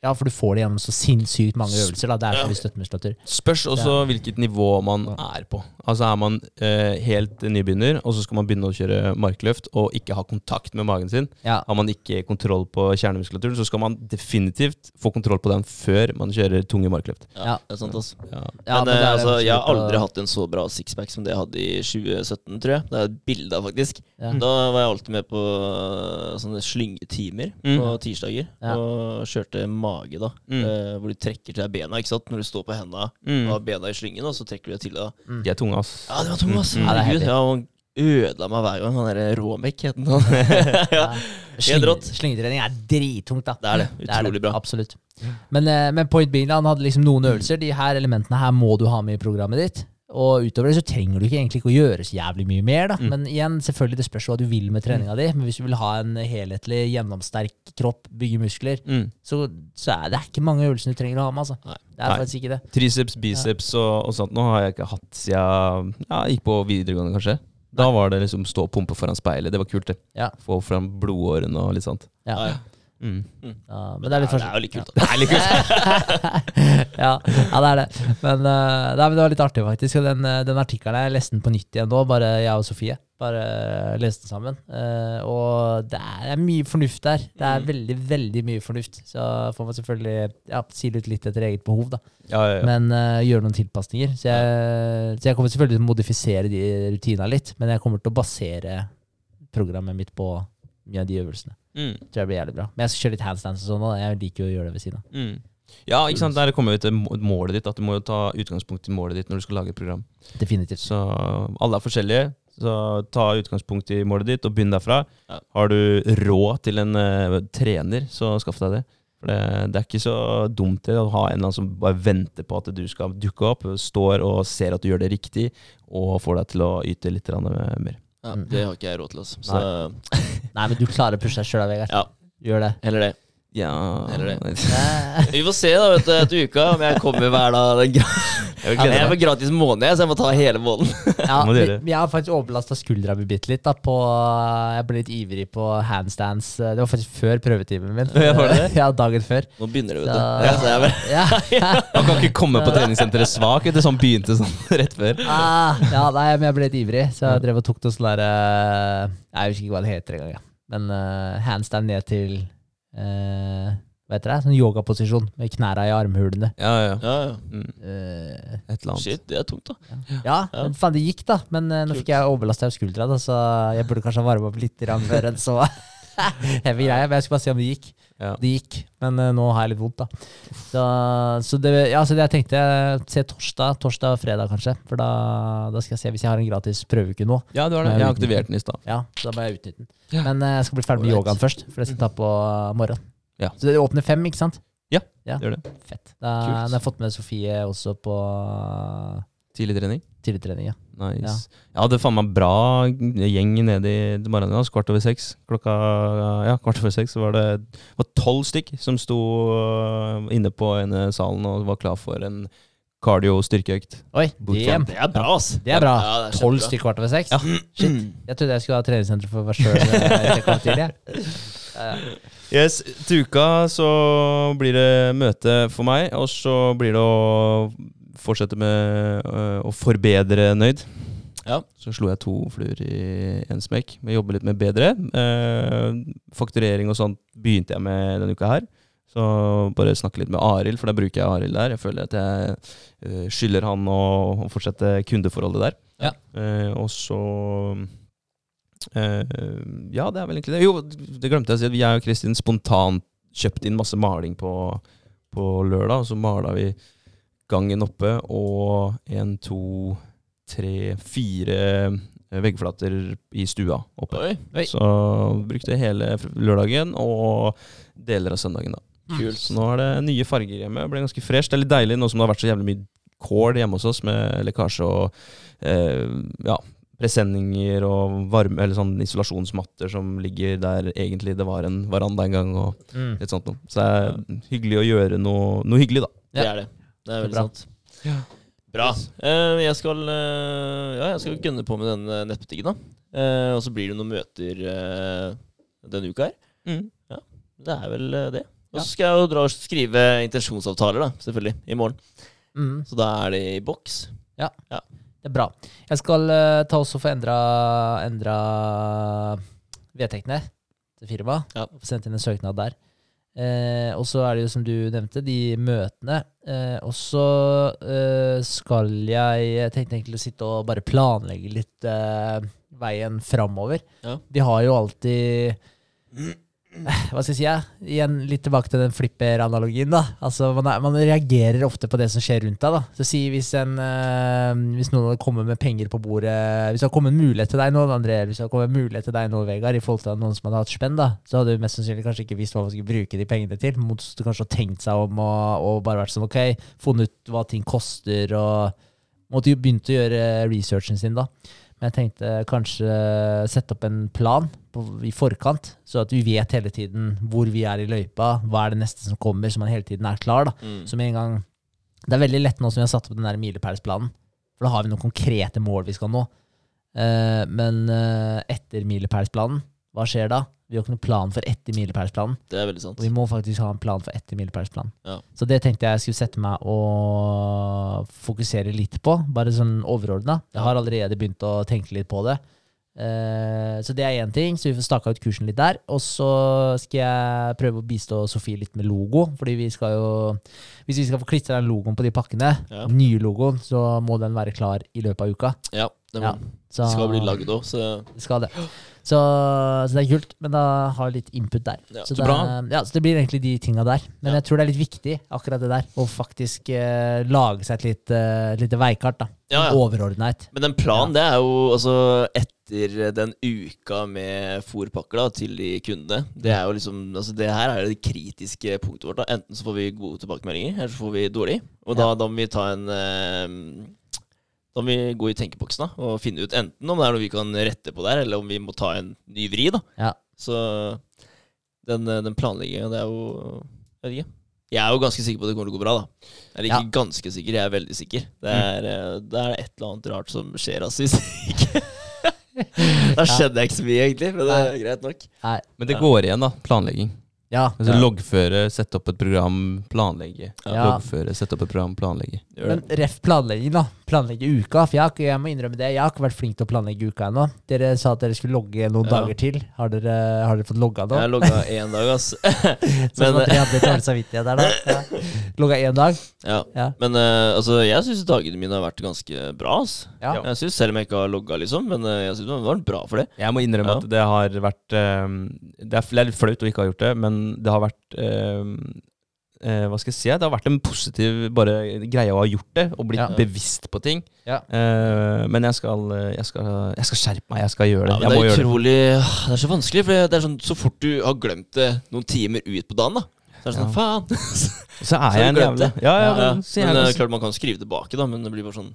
Ja, for du får det gjennom så sinnssykt mange øvelser. da Det er Ja. støttemuskulatur. Spørs også hvilket nivå man er på. Altså Er man eh, helt nybegynner, og så skal man begynne å kjøre markløft og ikke ha kontakt med magen sin, Ja. har man ikke kontroll på kjernemuskulaturen, så skal man definitivt få kontroll på den før man kjører tunge markløft. Ja, Ja. det er sant, altså. Ja. Ja, men men det eh, er altså, jeg har aldri hatt en så bra sixpack som det jeg hadde i 2017, tror jeg. Det er et bilde av, faktisk. Ja. Da var jeg alltid med på eh, sånne slyngetimer Mm. på tirsdager. Ja. Og kjørte mage, da. Mm. eh, hvor du trekker til deg bena, ikke sant. Når du står på hendene Mm. og har bena i slyngen, og så trekker du deg til deg. da. De er tunge, ass. Ja, det var tunge, ass. Mm. Ja, det er Herregud. Ja, han ødela meg hver gang. Han derre Råmek het han. ja. Slyngetrening er drittungt, da. Det er det. Det er Utrolig det, bra. Absolutt. Men, eh, men point being, hadde liksom noen øvelser. De her elementene her må du ha med i programmet ditt. Og utover det så trenger du ikke egentlig ikke å gjøre så jævlig mye mer. da. Men igjen, selvfølgelig det spørs hva du vil med treninga di. Men hvis du vil ha en helhetlig, gjennomsterk kropp, bygge muskler, Mm. så, så er det ikke mange øvelser du trenger å ha med. altså. Nei. Det er faktisk ikke det. Triceps, biceps og, og sånt nå har jeg ikke hatt siden ja, jeg gikk på videregående, kanskje. Da var det liksom stå og pumpe foran speilet. Det var kult, det. Ja. Få fram blodårene og litt sånt. Ja. Ja. Mm. Ja, men det er litt det er jo litt kult. Det er litt kult. ja, ja, det er det. Men, uh, det var litt artig, faktisk. Og den, eh, den artikkelen jeg leste den på nytt igjen nå, bare jeg og Sofie. Bare leste den sammen. Uh, og det er, mye fornuft der. Det er Mm. veldig, veldig mye fornuft. Så får man selvfølgelig ja, sile ut litt etter eget behov, da. Ja. Men uh, gjøre noen tilpasninger. Så så jeg kommer selvfølgelig til å modifisere de rutinene litt, men jeg kommer til å basere programmet mitt på mye av de øvelsene. Mm. Tror jeg blir jævlig bra. Men jeg skal kjøre litt handstands og sånn, og jeg liker jo å gjøre det ved siden av. Mm. Ja, ikke sant. Der kommer vi til målet ditt. At du må jo ta utgangspunkt i målet ditt når du skal lage et program. Definitivt. Så alle er forskjellige. Så ta utgangspunkt i målet ditt, og begynn derfra. Ja. Har du råd til en uh, trener, så skaff deg det. For det, det er ikke så dumt det å ha en eller annen som bare venter på at du skal dukke opp, står og ser at du gjør det riktig, og får deg til å yte litt mer. Ja, Mm. det har ikke jeg råd til, altså. Så Nei, men du klarer å pushe deg sjøl, Vegard. ja, Gjør det. heller det. Ja Eller det. Vi får se da, vet du, etter uka om jeg kommer hver dag. Den gra Jeg vil jeg er meg. gratis måned, så jeg må ta hele måneden. Ja, jeg har faktisk overbelasta skuldra mi bitte litt. da på, Jeg ble litt ivrig på handstands. Det var faktisk før prøvetimen min. Ja, var det det? Ja, dagen før. Nå begynner det, vet du. Ja, så jeg ja. Man kan ikke komme på treningssenteret svak etter sånn begynte sånn rett før. Ah, ja, nei, men jeg ble litt ivrig, så jeg drev og tok det sånn der eh, Jeg husker ikke hva det heter engang. Ja. Men uh, handstand ned til eh, Hva heter det? Sånn yogaposisjon med knæra i armhulene. Ja, ja. ja, ja. Mm. Eh, Et eller annet. Shit, det er tungt, da. ja, Ja. men faen, det gikk, da. Men eh, nå fikk jeg overbelasta skuldra, da, så jeg burde kanskje ha varma opp litt grann før en så heavy greie. Men jeg skulle bare se om det gikk. Ja. Det gikk, men eh, nå har jeg litt vondt, da. Så, så, det, ja, så det jeg tenkte Se torsdag, torsdag og fredag, kanskje. For da, da skal jeg se hvis jeg har en gratis prøveuke nå. ja, du har det. Jeg har aktivert den i stad. Ja, så da må jeg utnytte den. Ja. Men eh, jeg skal bli ferdig med yogaen først, for det skal ta på uh, morgenen. Ja. Så det åpner fem, ikke sant? Ja, Ja. gjør det. Fett. Da da har jeg fått med Sofie også på Tidlig trening? Tidlig trening. Ja. Nice. Jeg hadde faen meg bra gjeng nede i. Altså, kvart over seks. Klokka ja, kvart over seks så var det var tolv stykk som sto øh, inne på ene salen og var klar for en cardio-styrkeøkt. Oi, det. Det er bra, ass. Det er bra. Ja, Tolv ja, stykk kvart over seks? Ja. Shit. Jeg trodde jeg skulle ha treningssenter for meg sjøl. Yes, Til uka så blir det møte for meg, og så blir det å fortsette med øh, å forbedre Nøyd. Ja. Så slo jeg to fluer i én smekk. Vi jobber litt med bedre. Eh, fakturering og sånt begynte jeg med denne uka her. Så bare snakke litt med Arild, for da bruker jeg Arild der. Jeg føler at jeg eh, skylder han å, fortsette kundeforholdet der. Ja. Og så Ja, det er vel egentlig det. Jo, det glemte jeg å si. at Jeg og Kristin spontant kjøpte inn masse maling på, på lørdag. Og så mala vi gangen oppe og en, to, tre, fire eh, veggflater i stua oppe. Oi, Oi. Så brukte hele lørdagen og deler av søndagen. da. kult. Så nå er det nye farger hjemme. Det ble ganske fresh. Det er litt deilig nå som det har vært så jævlig mye kål hjemme hos oss med lekkasje og eh, ja, presenninger og varme, eller sånn isolasjonsmatter som ligger der egentlig det var en veranda en gang. og Mm. litt sånt noe. Så det er hyggelig å gjøre noe, noe hyggelig, da. Det er det. Det er veldig bra. sant. Bra. Eh, jeg, skal, eh, ja, jeg skal gunne på med den eh, nettbutikken, da. Eh, og så blir det noen møter eh, denne uka her. Det er vel eh, det. Og så skal jeg jo dra og skrive intensjonsavtaler, da, selvfølgelig, i morgen. Mm, Så da er det i boks. det er bra. Jeg skal eh, ta også få endra, endra vedtektene til firmaet. Ja. Få sendt inn en søknad der. Eh, og så er det jo som du nevnte, de møtene. Eh, og så eh, skal jeg Jeg tenkte egentlig å sitte og bare planlegge litt eh, veien framover. Ja. Vi har jo alltid Hva skal jeg si? Ja? Igjen litt tilbake til den flipper-analogien. da Altså man, er, man reagerer ofte på det som skjer rundt deg. da Så si hvis, en, øh, hvis noen kommer med penger på bordet Hvis det hadde kommet en mulighet til deg nå, André, hvis det hadde kommet en mulighet til deg nå, Vegard, i forhold til noen som hadde hatt spenn, da så hadde du mest sannsynlig kanskje ikke visst hva man skulle bruke de pengene til. Mot du kanskje har tenkt seg om og, og bare vært sånn ok, funnet ut hva ting koster, og måtte jo begynt å gjøre researchen sin, da. Men jeg tenkte kanskje sette opp en plan på, i forkant, så at vi vet hele tiden hvor vi er i løypa, hva er det neste som kommer, så man hele tiden er klar. da. Mm. Så med en gang Det er veldig lett nå som vi har satt opp den der milepælsplanen, for da har vi noen konkrete mål vi skal nå. Eh, men eh, etter milepælsplanen, hva skjer da? Vi har ikke noen plan for etter milepælsplanen. Det er veldig sant. Og vi må faktisk ha en plan for etter milepælsplanen. Ja. Så det tenkte jeg skulle sette meg og fokusere litt på, bare sånn overordna. Jeg har allerede begynt å tenke litt på det. Uh, så det er én ting, så vi får staka ut kursen litt der. Og så skal jeg prøve å bistå Sofie litt med logo, fordi vi skal jo Hvis vi skal få klistra den logoen på de pakkene, Ja. den nye logoen, så må den være klar i løpet av uka. Ja, det Ja. Så, skal bli lagd òg, så skal det. Så, så det er kult, men da har jeg litt input der. Ja, så, det, ja, så det blir egentlig de tinga der. Men Ja. jeg tror det er litt viktig, akkurat det der, å faktisk uh, lage seg et litt, uh, lite veikart. da. Ja, ja. Men den planen, det er jo altså etter den uka med fôrpakker da, til de kundene. Det er jo liksom altså Det her er det kritiske punktet vårt. da Enten så får vi gode tilbakemeldinger, eller så får vi dårlig. Og da, Ja. da må vi ta en eh, Da må vi gå i tenkeboksen da og finne ut enten om det er noe vi kan rette på der, eller om vi må ta en ny vri. da Ja. Så den, den planlegginga, det er jo Jeg vet ikke. Jeg er jo ganske sikker på at det kommer til å gå bra, da. Eller ikke ganske sikker, jeg er veldig sikker. Det er, mm. det er et eller annet rart som skjer, altså. Hvis ikke Da skjedde jeg ikke så mye, egentlig. Men det er greit nok. Nei, Men det går igjen, da. Planlegging. Ja. Altså Ja. Loggføre, sette opp et program, planlegge. Ja. Loggføre, sette opp et program, planlegge. Gjør Men det. ref planlegging, da. Planlegge uka. For jeg, har ikke, jeg må innrømme det, jeg har ikke vært flink til å planlegge uka ennå. Dere sa at dere skulle logge noen Ja. dager til. Har dere, har dere fått logga nå? Jeg logga én dag, ass. Sånn men- at dere hadde dårlig samvittighet der, da. Ja. Logga én dag. Ja. Ja. Men uh, altså, jeg syns dagene mine har vært ganske bra. ass Ja. Jeg synes, Selv om jeg ikke har logga, liksom. Men uh, jeg syns det var bra for det. Jeg må innrømme Ja. at det har vært um, det er litt flaut å ikke ha gjort det, men det har vært eh, eh, Hva skal jeg si? Det har vært en positiv bare greie å ha gjort det, og blitt Ja. bevisst på ting. Ja. Eh, men jeg skal, jeg, skal, jeg skal skjerpe meg. Jeg skal gjøre det. Ja, men det er gjøre det. utrolig Det er så vanskelig, for det er sånn så fort du har glemt det noen timer ut på dagen, da. Så er det sånn, faen. Så er Så jeg en jævla. Ja, ja, men, men er klart man kan skrive tilbake, da, men det blir bare sånn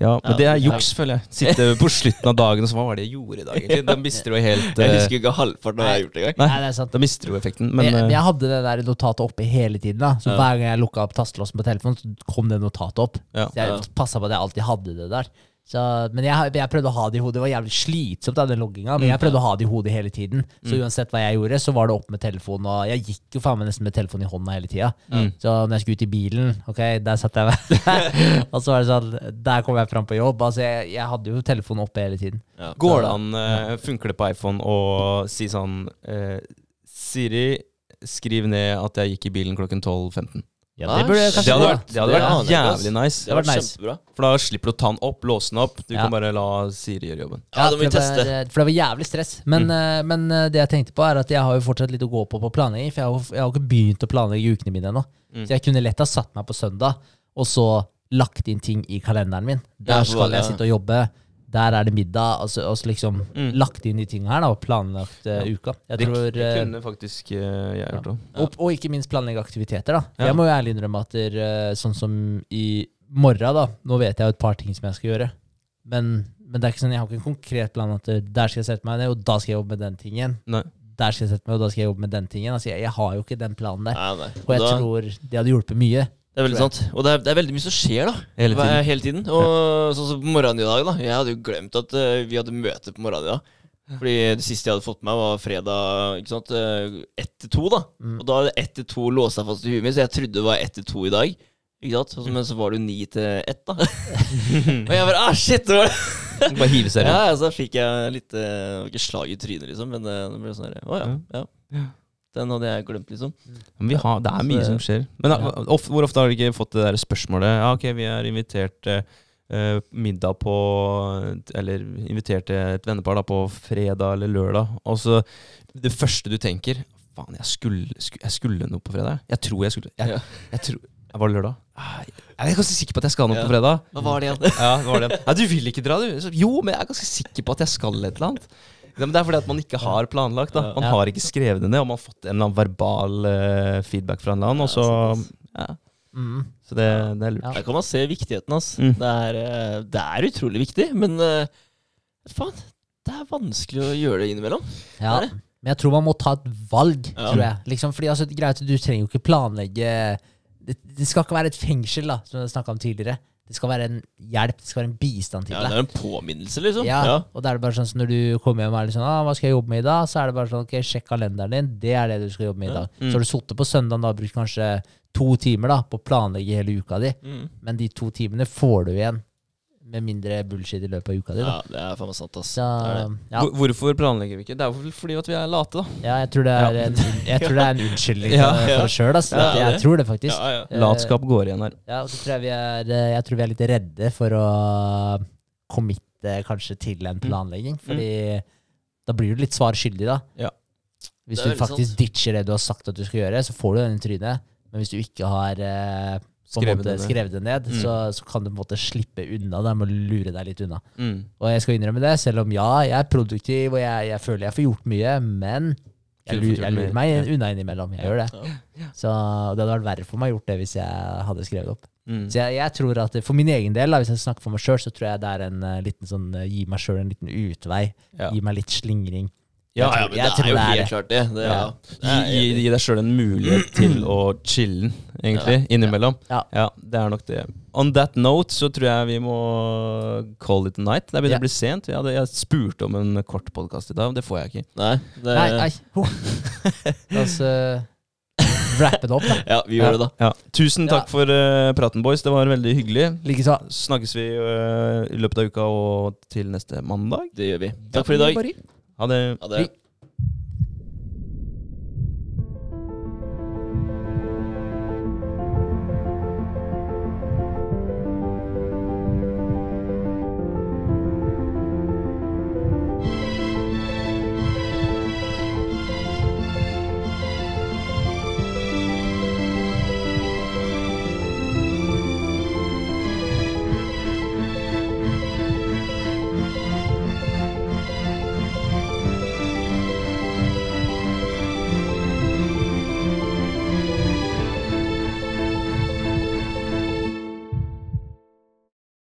ja, men Ja. det er juks, føler jeg. Sitte på slutten av dagen og så Hva var det jeg gjorde i dag, egentlig? Da mister du helt Jeg eh, husker ikke halvparten av hva jeg har gjort engang. Nei. Det er sant. Da mister du effekten. Men Men jeg, eh, jeg hadde det der notatet oppe hele tiden. da Så Ja. Hver gang jeg lukka opp tastelåsen på telefonen, så kom det notatet opp. ja. Så jeg passa på at jeg alltid hadde det der. Så, men jeg, jeg prøvde å ha det i hodet. Det var jævlig slitsomt, den logginga, men jeg prøvde å ha det i hodet hele tiden. Så uansett hva jeg gjorde, så var det opp med telefonen. Og jeg gikk jo faen meg nesten med telefonen i hånda hele tida. Mm. Så når jeg skulle ut i bilen, ok, der satt jeg Og så var det sånn Der kom jeg fram på jobb. Altså, jeg, jeg hadde jo telefonen oppe hele tiden. Ja. Går det an, uh, funker det på iPhone å si sånn uh, Siri, skriv ned at jeg gikk i bilen klokken 12.15. Ja, Ah, det burde jeg. Det hadde vært, det hadde vært ass. jævlig nice. Det hadde vært nice. kjempebra. For da slipper du å ta den opp, låse den opp. Du Ja. kan bare la Siri gjøre jobben. Ja, det må vi for teste. For det var jævlig stress. Men, eh, men eh, det jeg tenkte på, er at jeg har jo fortsatt litt å gå på på planlegging. For jeg har, jeg har ikke begynt å planlegge ukene mine ennå. Mm. Så jeg kunne lett ha satt meg på søndag, og så lagt inn ting i kalenderen min. Der skal jeg sitte og jobbe. Der er det middag. Altså, altså liksom Mm. lagt inn de tingene her da, og planlagt eh, uka. Jeg Det, tror, det eh, kunne faktisk uh, jeg gjort òg. og, og ikke minst planlegge aktiviteter. da Ja. Jeg må jo ærlig innrømme at der, uh, sånn som i morgen, da Nå vet jeg jo et par ting som jeg skal gjøre. Men, men det er ikke sånn, jeg har ikke en konkret plan at der skal jeg sette meg ned, og da skal jeg jobbe med den tingen. Nei. Der skal jeg sette meg, og da skal jeg jobbe med den tingen. Altså, jeg, jeg har jo ikke den planen der. Nei, nei. Og jeg Da- tror det hadde hjulpet mye. Det er veldig sant. Og det er, det er veldig mye som skjer, da. Hele tiden. Hele tiden. Og sånn som på morgenen i dag, da. Jeg hadde jo glemt at uh, vi hadde møte på morgenen i dag. Fordi det siste jeg hadde fått med meg, var fredag ikke sant? eh, ett til to. da Mm. Og da hadde ett til to låst seg fast i huet mitt, så jeg trodde det var ett til to i dag. Ikke sant? Så- Men så var det jo ni til ett, da. Og jeg bare ah, shit! Det var det. Bare hive seg rundt. Ja, så fikk jeg litt eh, det var Ikke slag i trynet, liksom, men det ble sånn her, Å ja, ja. Den hadde jeg glemt, liksom. Men vi har, det er mye Så- som skjer. Men ja. of, hvor ofte har dere ikke fått det der spørsmålet Ja, ok, vi er invitert eh, middag på Eller invitert til et vennepar da på fredag eller lørdag. Og så det første du tenker Faen, jeg skulle, skulle, jeg skulle noe på fredag. Jeg tror jeg skulle Jeg, jeg tror Var det lørdag? Ah, Jeg er ganske sikker på at jeg skal noe Ja. på fredag. Hva var det igjen? Ja, var det. Ja, du vil ikke dra, du? Jo, men jeg er ganske sikker på at jeg skal et eller annet. Men det er fordi at man ikke har planlagt. da Man Ja. har ikke skrevet det ned, og man har fått en eller annen verbal uh, feedback fra en eller annen. Og så, ja, Mm. så det, det er lurt. Der kan man se viktigheten, Altså. Mm. Det, er, eh, det er utrolig viktig, men eh, faen, det er vanskelig å gjøre det innimellom. Ja. Det det. Men jeg tror man må ta et valg, Ja. tror jeg. Liksom, fordi altså, greit, Du trenger jo ikke planlegge det, det skal ikke være et fengsel, da, som vi snakka om tidligere. Det skal være en hjelp, det skal være en bistand til deg. Ja, det er en påminnelse, liksom. Ja, Ja. og da er det bare sånn så Når du kommer hjem og er litt sånn ah, 'Hva skal jeg jobbe med i dag?' Så er det bare sånn Ok, sjekk kalenderen din. Det er det du skal jobbe med i Ja. dag. Mm. Så har du sittet på søndagen da og brukt kanskje to timer da på å planlegge hele uka di, Mm. men de to timene får du igjen med mindre bullshit i løpet av uka di. da ja, det er faen meg sant, ass. Så, Det er det. ja, Hvorfor planlegger vi ikke? Det er vel fordi at vi er late, da. ja, jeg tror det er Ja. en, jeg tror det er en unnskyldning Ja, for oss sjøl. ass. Ja, jeg tror det faktisk. Ja, ja. Eh, Latskap går igjen her. Ja, og så tror jeg vi er eh, Jeg tror vi er litt redde for å committe kanskje til en planlegging. Fordi da blir du litt svar skyldig, da. Ja. Hvis du faktisk sant. ditcher det du har sagt at du skal gjøre, så får du den i trynet. Men hvis du ikke har eh, Skrevet det ned. skrevet det ned, Mm. så, så kan du på en måte slippe unna det med å lure deg litt unna. Mm. Og jeg skal innrømme det, selv om ja, jeg er produktiv og jeg, jeg føler jeg får gjort mye, men jeg, lurer, jeg lurer meg unna innimellom. Jeg gjør det. Så det hadde vært verre for meg å gjort det hvis jeg hadde skrevet opp. Mm. Så jeg, jeg tror at For min egen del, da, hvis jeg snakker for meg sjøl, så tror jeg det er en uh, liten sånn uh, Gi meg sjøl en liten utvei. Ja. Gi meg litt slingring. Ja, Ja, men det er jo helt det. klart det. det Ja. ja. Gi, gi, gi deg sjøl en mulighet til å chille, egentlig, innimellom. Ja. det er nok det. On that note så tror jeg vi må call it a night. Det begynner å bli sent. Jeg, hadde, jeg spurte om en kort podkast i dag, det får jeg ikke. Nei, det, Nei, nei. La oss uh, wrappe det opp, da. Ja, vi gjør det, da. Ja. Tusen Ja. takk for uh, praten, boys. Det var veldig hyggelig. Likeså. Snakkes vi uh, i løpet av uka og til neste mandag. Det gjør vi. Takk for i dag. Ha det. Ha det.